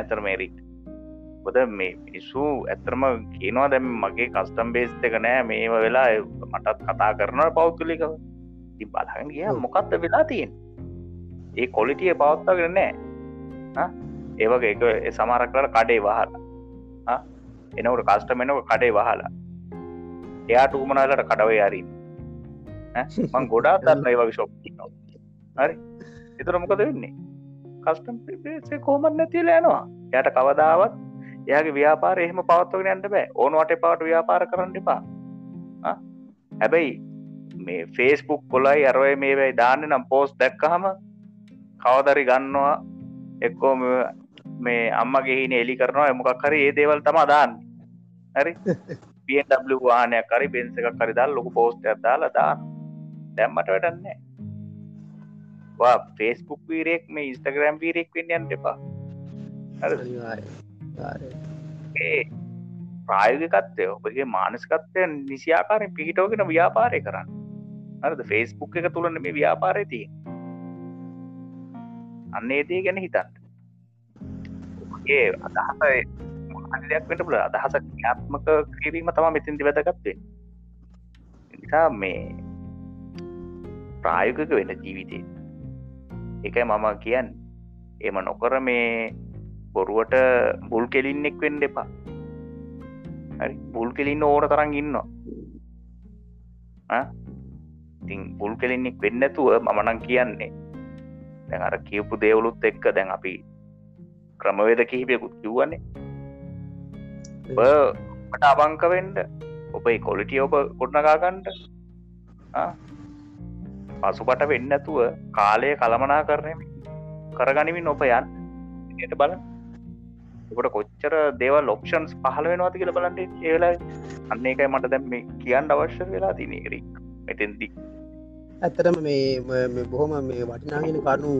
ඇතර මේරික් බොද මේ මිනිස්සු ඇතරම කියනවා දැම් මගේ කස්ටම් බේස් එක නෑ. මේම වෙලා මටත් කතා කරන පෞද්ගලිකව. ති බලහන් ගිය මොකක්ද වෙලා තියෙන් ඒ කොලිටිය පවත්තාගෙන නෑ ඒවගේ එක සමරක් කර කඩේ වහලා. එනවට කස්ටමෙනක කඩේ වහලා. එයාට උමනාලට කඩව යාරීම මං ගොඩා දන්න ඒ වගේ ශොප් හරි? එතුර මොකද වෙන්නේ? කස්ටම් කෝමත් නැතිල යනවා? යට කවදාවත් එයාගේ ව්‍යාපාර එහෙම පවත්වගෙන යන්න බෑ. ඕනවට පාට ව්‍යාපාර කරන්න එපා. හැබැයි මේ ෆේස්බුක් කොලයි අරවයි මේ වැයි දාන්න නම් පෝස් දැක්කහම කවදරි ගන්නවා. එක්කෝ මේ අම්මගේ හින එලි කරනවා. එමකක් හරි ඒ දේවල් තම දාන්න. හරි? BMW වානයක් කරි බෙන්ස එකක් කරරිදල් ලොකු පෝස්ටයක් දාලා දාන්න. දැම්මට වැඩන්නේ වා ෆේස්බුක් වීරෙක් මේ ඉස්ටග්‍රම් වීරෙක් වෙන්න යන්න එපා. ඒ ප්‍රායෝගකත්වය ඔබගේ මානස්කත්වය නිසියාකාරෙන් පිහිටෝගෙන ව්‍යාපාරය කරන්න. අරද ෆේස්බුක් එක තුළන මේ ව්‍යාපාරය තිය අන්නේ දේ ගැන හිතන්න ඒ අදහසයි දෙයක් වෙට පුල අදහස ක්‍යාත්මක කිරීම තම මෙතින්දි වැදගත්වේ නිසා මේ ප්‍රායෝගක වෙන ජීවිතය එකයි මම කියන්න. එම නොකර මේ බොරුවට බුල් කෙලින්නෙක් වෙන්න එපා. හරි? බුල් කෙලින්න ඕන තරන් ඉන්නවා. ඉතින් බුල් කෙලින්නෙක් වෙන්නතුව මමනං කියන්නේ. දැන් අර කියපු දේවලුත් එක්ක දැන් අපි ක්‍රමවේද කිහිපයකුත් කිව්වන්නේ ඔබට අබංකවෙන්ඩ ඔබයි කොලිටිය ඔබ ගොඩනගාගන්ඩ පසුපට වෙන්නතුව කාලය කළමනා කරන කරගනිමින් ඔප යන් ට බල ඔකට කොච්චර දේව ලොක්ෂන්ස් පහල වෙනවාති කියල බලන්ට ඒලා අන්න එකයි මට දැම් මේ කියන්න අවශ්‍ය වෙලා තිනේරික් මෙතෙන්දි. ඇත්තරම මේ බොහොම මේ වටිනාගෙන කරුණු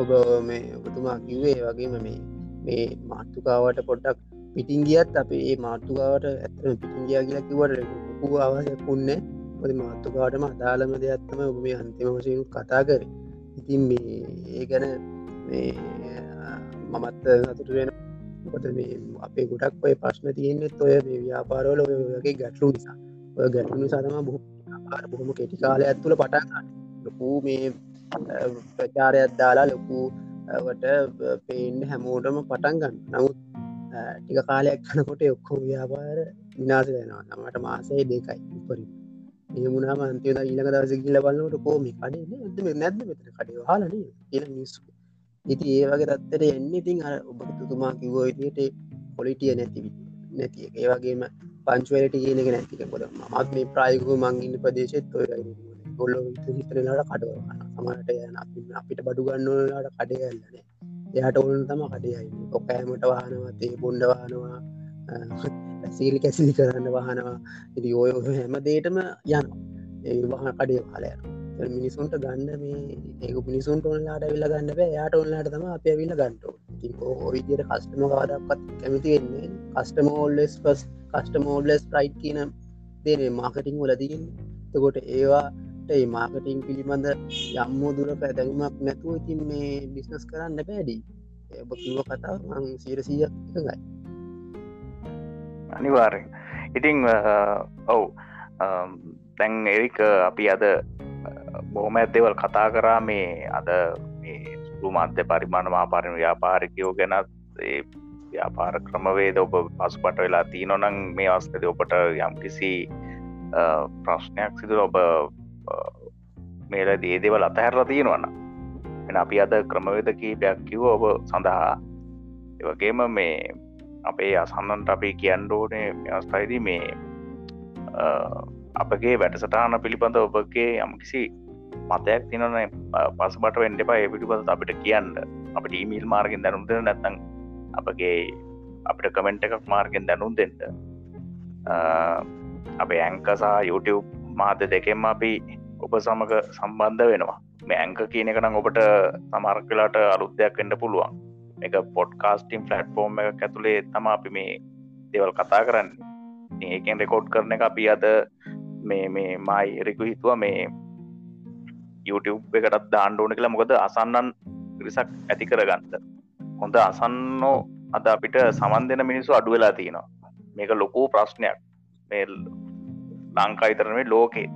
ඔබ මේ ඔබතුමා කිව්වේ වගේම මේ මේ මාත්තුකාවට පොඩ්ඩක් පිටින් ගියත් අප ඒ මාත්තුකාවට ඇත්තම පිටින් ගියා කියලා කිවට ලොකු අවසයක් පුන්නේ ඔද මාත්තුකාටම අදාළම දෙයක්ත්තම ඔබ මේ අන්තිම වශයෙන් කතා කර. ඉතින් මේ ඒ ගැන මේ මමත් සතුට වෙන කොට මේ අපේ ගොඩක් ඔය ප්‍රශ්න තියෙන්නෙත් ඔය මේ ව්‍යාපාරවල ඔයගේ ගැටලු නිසා. ඔය ගැටලු නිසාතම බොහෝ බොහොම කෙටි කාලය ඇත්තුළ පටන් ලොකූ මේ ප්‍රචාරයක් දාලා ලොකුවට පේන්න හැමෝටම පටන් ගන්න. නමුත් ටික කාලයක් කනකොට ඔක්කෝ ව්‍යාපාර විනාස වෙනවා. නමට මාසය දෙකයි උපරින් ඒමුණම අන්තියද ඊළඟ දවස ගිල්ල බලන්නට කෝමි කඩේ ඇද නැද්ද මෙතර කඩේ? හලන කියල මිස්සු ඉති ඒ වගේ තත්තර එන්න ඉතින් අර ඔබ තුතුමා කිවෝ ඉදිට පොලිටිය නැතිවි නැතිය ඒවගේම පංචවලට කියනක නැතික කොද මත් මේ ප්‍රායකු මංගින්න ප්‍රදේශෙත් ඔය ගොල්ල හිතරලාට කඩවන්න සමට යන අපිට බඩු ගන්නලාට කඩයල්ලනේ එයාට ඔවුන් තම කඩයයි ඔකෑමට වාහනවතේ බොන්්ඩ වානවා සීලි කැසිලි කරන්න වාහනවා. ඉදි ඔය හැම දේටම යන ඒ වහන කඩේ කාලය මිනිසුන්ට ගන්න මේ ඒක මිනිසුන්ට ඔන්ලාට විල්ල ගන්න බෑ. යාට ඔන්ලාට තම අප විල්ල ගන්නට ඔයිදියට කස්ටම කාදක්ත් කැමිති වෙන්නේ කස්ටමෝල්ලෙස් පස් කස්ටමෝල්ලෙස් ප්‍රයිට් කියන දේනේ මාකටිං වලදීන් තකොට ඒවා ඒ මාකටිං පිළිබඳ යම්මෝ දුර පැදැගුමක් නැතුව ඉතින් මේ බිස්නස් කරන්න පැඩි ඔබ කිව කතා මං සීරසීය එකඟයි. අනිවාරෙන් ඉතිං ඔව්. තැන් එරික අපි අද බොහොම ඇදවල් කතා කරා. මේ අද සුළු මධ්‍ය පරිමාණ මාපාරණ ව්‍යාපාරිකයෝ ගැනත් ව්‍යාපාර ක්‍රමවේද ඔබ පසුපට වෙලා තියනොනං මේ අවස්ථද ඔබට යම් කිසි ප්‍රශ්නයක් සිදුර ඔබ මේල දේදවල් අතහැරලා තියෙනවන්න එන අපි අද ක්‍රමවේද කීපයක් කිව ඔබ සඳහා. ඒවගේම මේ අපේ අසන්නන්ට අපි කියන්ඩෝනේ අවස්ථයිද මේ අපගේ වැඩසටාන පිළිබඳ ඔබගේ යම්කිසි මතයක් තිනන පසබට වෙන්ඩ එපා. පිටිබඳ අපිට කියන්න. අපට ඊමීල් මාර්ගෙන් දැනුම්ද නැත්තං අපගේ අපිට කමෙන්ට් එකක් මාර්ගෙන් දැනුම් දෙන්න. අපේ ඇංකසා YouTube මාධ්‍ය දෙකෙම අපි ඔබ සමඟ සම්බන්ධ වෙනවා. මේ ඇංක කියන එකනම් ඔබට සමර්කලාට අලුත්දයක් එන්න පුළුවන්. එක පොඩ්කාස්ටිම් ෆලට්ෆෝර්ම් එක ඇතුළේ තම අපි මේ දෙවල් කතා කරන්න. ඒකෙන් රෙකෝඩ් කරන එක අපි අද මේ මේ මයි එරෙකු හිතුව මේ YouTube එකටත් දාණ්ඩෝන කියලා. මොකද අසන්නන් පිරිසක් ඇති කරගන්නද හොඳ අසන්නෝ අද අපිට සමන් දෙන මිනිස්සු අඩු වෙලා තියෙනවා. මේක ලොකූ ප්‍රශ්නයක්. මේ ලංකා ඉතරනේ ලෝකෙත්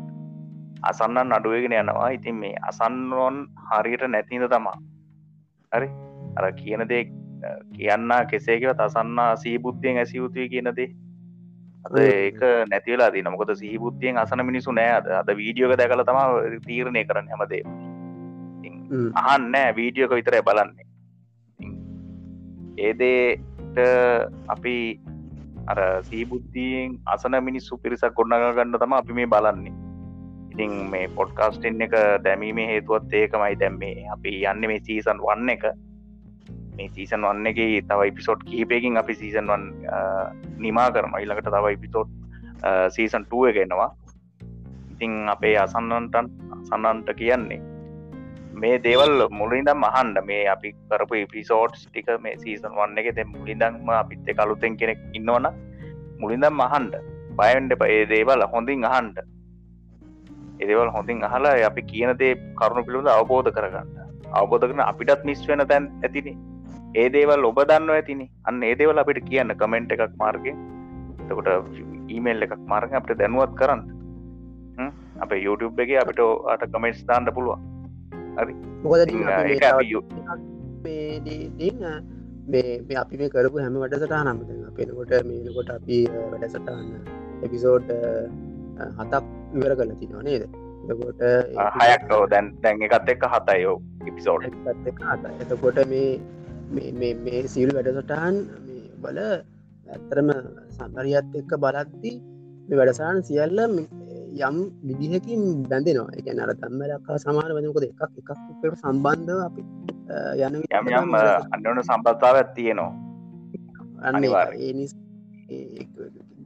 අසන්නන් අඩුවගෙන යනවා. ඉතින් මේ අසන්නෝන් හරියට නැතිද තමා හරි? අර කියන දේ කියන්න කෙසේකව තසන්නා සීබුද්ධියෙන් ඇසියුතුය කියනදේ අද ඒක නැතිවලා දී නොකොද සහිබුද්ධියෙන් අසන මිනිසු නෑද අද. වීඩියෝක දැකල තම තීරණය කරන්න හැමදේ අහන්න වීඩියෝක විතරයි බලන්නේ. ඒදේට අපි අර සීබුද්ධියෙන් අසන මිනිස්සු පිරිසක් ගොඩනග ගන්න තම අපි මේ බලන්නේ. ඉතින් මේ පොඩ්කාස්ටෙන් එක දැමීමේ හේතුවත් ඒකමයි. දැම්මේ අපි යන්න මේ සීසන් වන්න එක. මේ සීසන් වන්න එක තව ඉපිසෝට් කහිපයකින් අපි සීසන් වන් නිමා කරම ඉල්ලකට තව ඉපිසෝට් සීසන් ටුව එකෙනවා ඉතිං අපේ අසන්නන්ට අසන්නන්ට කියන්නේ මේ දේවල් මුලින්දම් මහන්ඩ මේ අපි කරපු ඉපිසෝට්ස් ටික මේ සීසන් වන්න එක දෙ මුලින්දක්ම අපිත්ත කලුතෙන් කෙනෙක් ඉන්නවන මුලින්දම් මහන්ඩ බයන්ඩ පඒ දේවල් හොඳින් අහන්ඩ එදවල් හොඳින් අහලා අපි කියන දේ කරුණු පිළිබඳ අවබෝධ කරගන්න. අවබෝධ කරන අපිටත් මිස් වෙන තැන් ඇතිනේ. ඒ දේවල් ඔබ දන්න ඇතිනි. අන්න ඒදේවල් අපිට කියන්න කමෙන්ට් එකක් මාර්ගෙන් එතකොට ඊමේල් එකක් මාර්ග අපට දැනුවත් කරන්න. අප YouTube එක අපිට අට කමෙන්ට්ස් දාන්න පුළුවන්. හරි මේ අපි මේ කරපු හැම වැඩසටා නම්ත පෙනකොට මේනකොට අපි වැඩසටාන්න එපිසෝඩ් හතක් ඉවර කල තිනවා නේද? එතකොට හයක් දැන් දැන් එකත් එක්ක හතයෝ ඉපිසෝඩ් එතකොට මේ මේ සිල් වැඩසටහන් බල ඇත්තරම සම්බරියත් එක්ක බලද්දි මේ වැඩසාන සියල්ල යම් විදිහකින් බැඳෙනවා. එක නර තම්ම ලක්කා සමාන වනකොද එකක් එකක් සම්බන්ධව අපි යන යම් අන්නන සම්බත්තාව ඇත්තියනවා අනිවා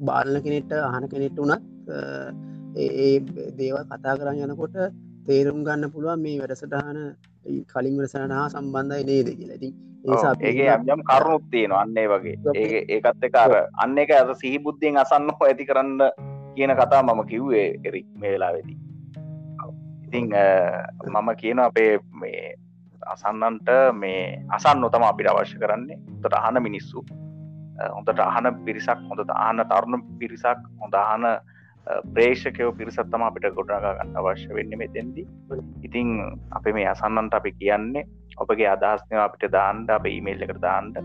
බාලන කෙනෙට අහන කෙනෙට වනත් ඒ දේවල් කතා කරන්න යනකොට තේරුම් ගන්න පුළුවන් මේ වැඩසටහන කලින් වැඩසට හා සම්බන්ධයි නේද කියලති ඒගේ යම් කරුණුත් තියෙන අන්නේ වගේ. ඒ ඒකත් එකර අන්න එක ඇ සිහි බුද්ධියෙන් අසන්න ඇති කරන්න කියන කතා මම කිව්වේ එරි මේලා වෙදී ඉතිං මම කියන අපේ මේ අසන්නන්ට මේ අසන්න නොතම අපිට අවශ්‍ය කරන්නේ. තොට අහන මිනිස්සු හොඳට අහන පිරිසක් හොඳට අහන තරුණ පිරිසක් හොඳ අහන ප්‍රේෂකයෝ පිරිසත්තම අපිට ගොඩනගා ගන්න අවශ්‍ය වෙන්න මෙතැන්දි. ඉතිං අප මේ අසන්නන්ට අපි කියන්නේ ඔපගේ අදහස්නය අපිට දාන්ඩ අප ඊමේල් එකට දාන්ඩ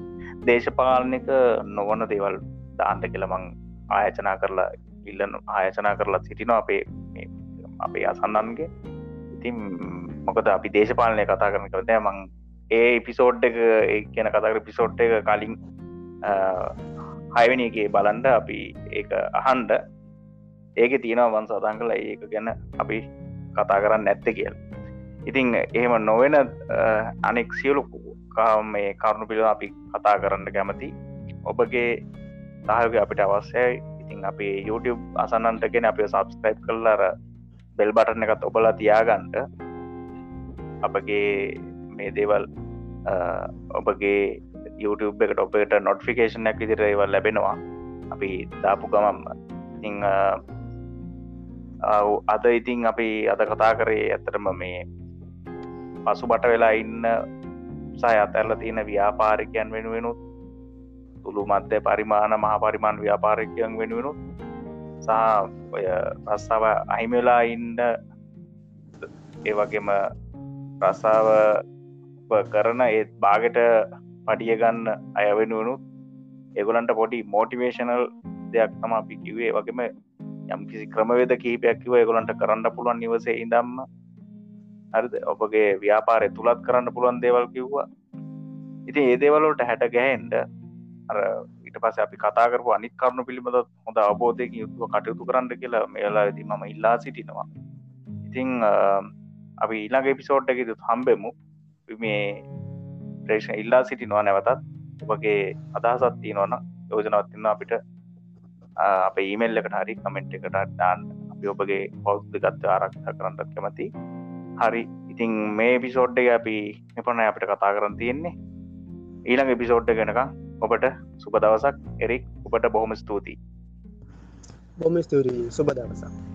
දේශපාලනක නොවන දේවල් දාන්ට කියලමං ආයචනා කරලා ඉල්ලන ආයචනා කරලා සිටිනවා අපේ අපේ අසන්නන්ගේ. ඉතින් මොකද අපි දේශපාලනය කතා කරන කරතය මං ඒ පිසෝඩ් එක ඒ කියන කතාකර පිසෝට් එක කලින් හයවනිගේ බලන්ඩ අපි ඒ අහන්ඩ ඒක තියෙනවා වන් සතන් කලා ඒක ගැන අපි කතා කරන්න නැත්ත කියල්. ඉතිං එහෙම නොවෙන අනෙක් සියලු මේ කරුණු පිළ අපි කතා කරන්න කැමති ඔබගේ සහයක අපිට අවශ්‍යයි. ඉතින් අපේ YouTube අසන්නන්ටගෙන අප සබස්ක්‍රයිප් කල්ලර බෙල් බටන එකත් ඔබලා තියාගන්ට අපගේ මේ දේවල් ඔබගේ YouTube එකට ඔබට නොටිෆිකේෂනක් විදිර ඒවල් ලැබෙනවා. අපි දාපු ගමම්ම ඉං අද ඉතින් අපි අද කතා කරේ ඇතරම මේ පසු බට වෙලා ඉන්න සය අතැරල තියෙන ව්‍යාපාරිකයන් වෙනුවෙනුත් තුළු මධ්‍ය පරිමාණ මහා පරිමාණ ව්‍යාපාරිකයන් වෙනුවෙනුත් සහ ඔය රස්සාාව අහිමවෙලා ඉන්න ඒ වගේම රස්සාාව කරන ඒත් බාගට පටිය ගන්න අය වෙනුවනුත් එගොලන්ට පොඩි මෝටිවේශනල් දෙයක් තම අපි කිවේ වගේම යම් කිසි ක්‍රමවේද කහිපයක් කිව ගොලන්ට කරන්න පුළුවන් නිවසේ ඉදම්ම හරිද? ඔබගේ ව්‍යාපාරය තුළත් කරන්න පුළුවන් දේවල් කිව්වා. ඉතින් ඒ දේවලට හැට ගැහෙන්ඩ අර ඊට පස අපි කතාකරපු අනිත් කරුණු පිළිබඳ හොඳ අවබෝධයක යුතුව කටයුතු කරන්න කියලා මේලා ඇති මම ඉල්ලා සිටිනවා. ඉතිං අපි ඊළඟ එපිසෝඩ් එක හම්බෙමු. මේ ප්‍රේෂණ ඉල්ලා සිටිනවා නැවතත්. ඔබගේ අදහසත් තියනවන යෝජනවත්තින්න අපිට අප ඊමල් එකට හරි කමෙන්ට් එකට දාන්න. අපි ඔබගේ පෞද්ද ගත්ත ආරක්ෂා කරන්නත් කැමති හරි. ඉතින් මේ පිසෝඩ්ඩ අපි එපන අපිට කතා කරන්න තියෙන්නේ. ඊළඟ එපිසෝඩ්ඩ ගෙනක ඔබට සුබ දවසක්. එරික් ඔබට බොහොම ස්තුතියි. බොම ස්තුතියි. සුබ දවසක්.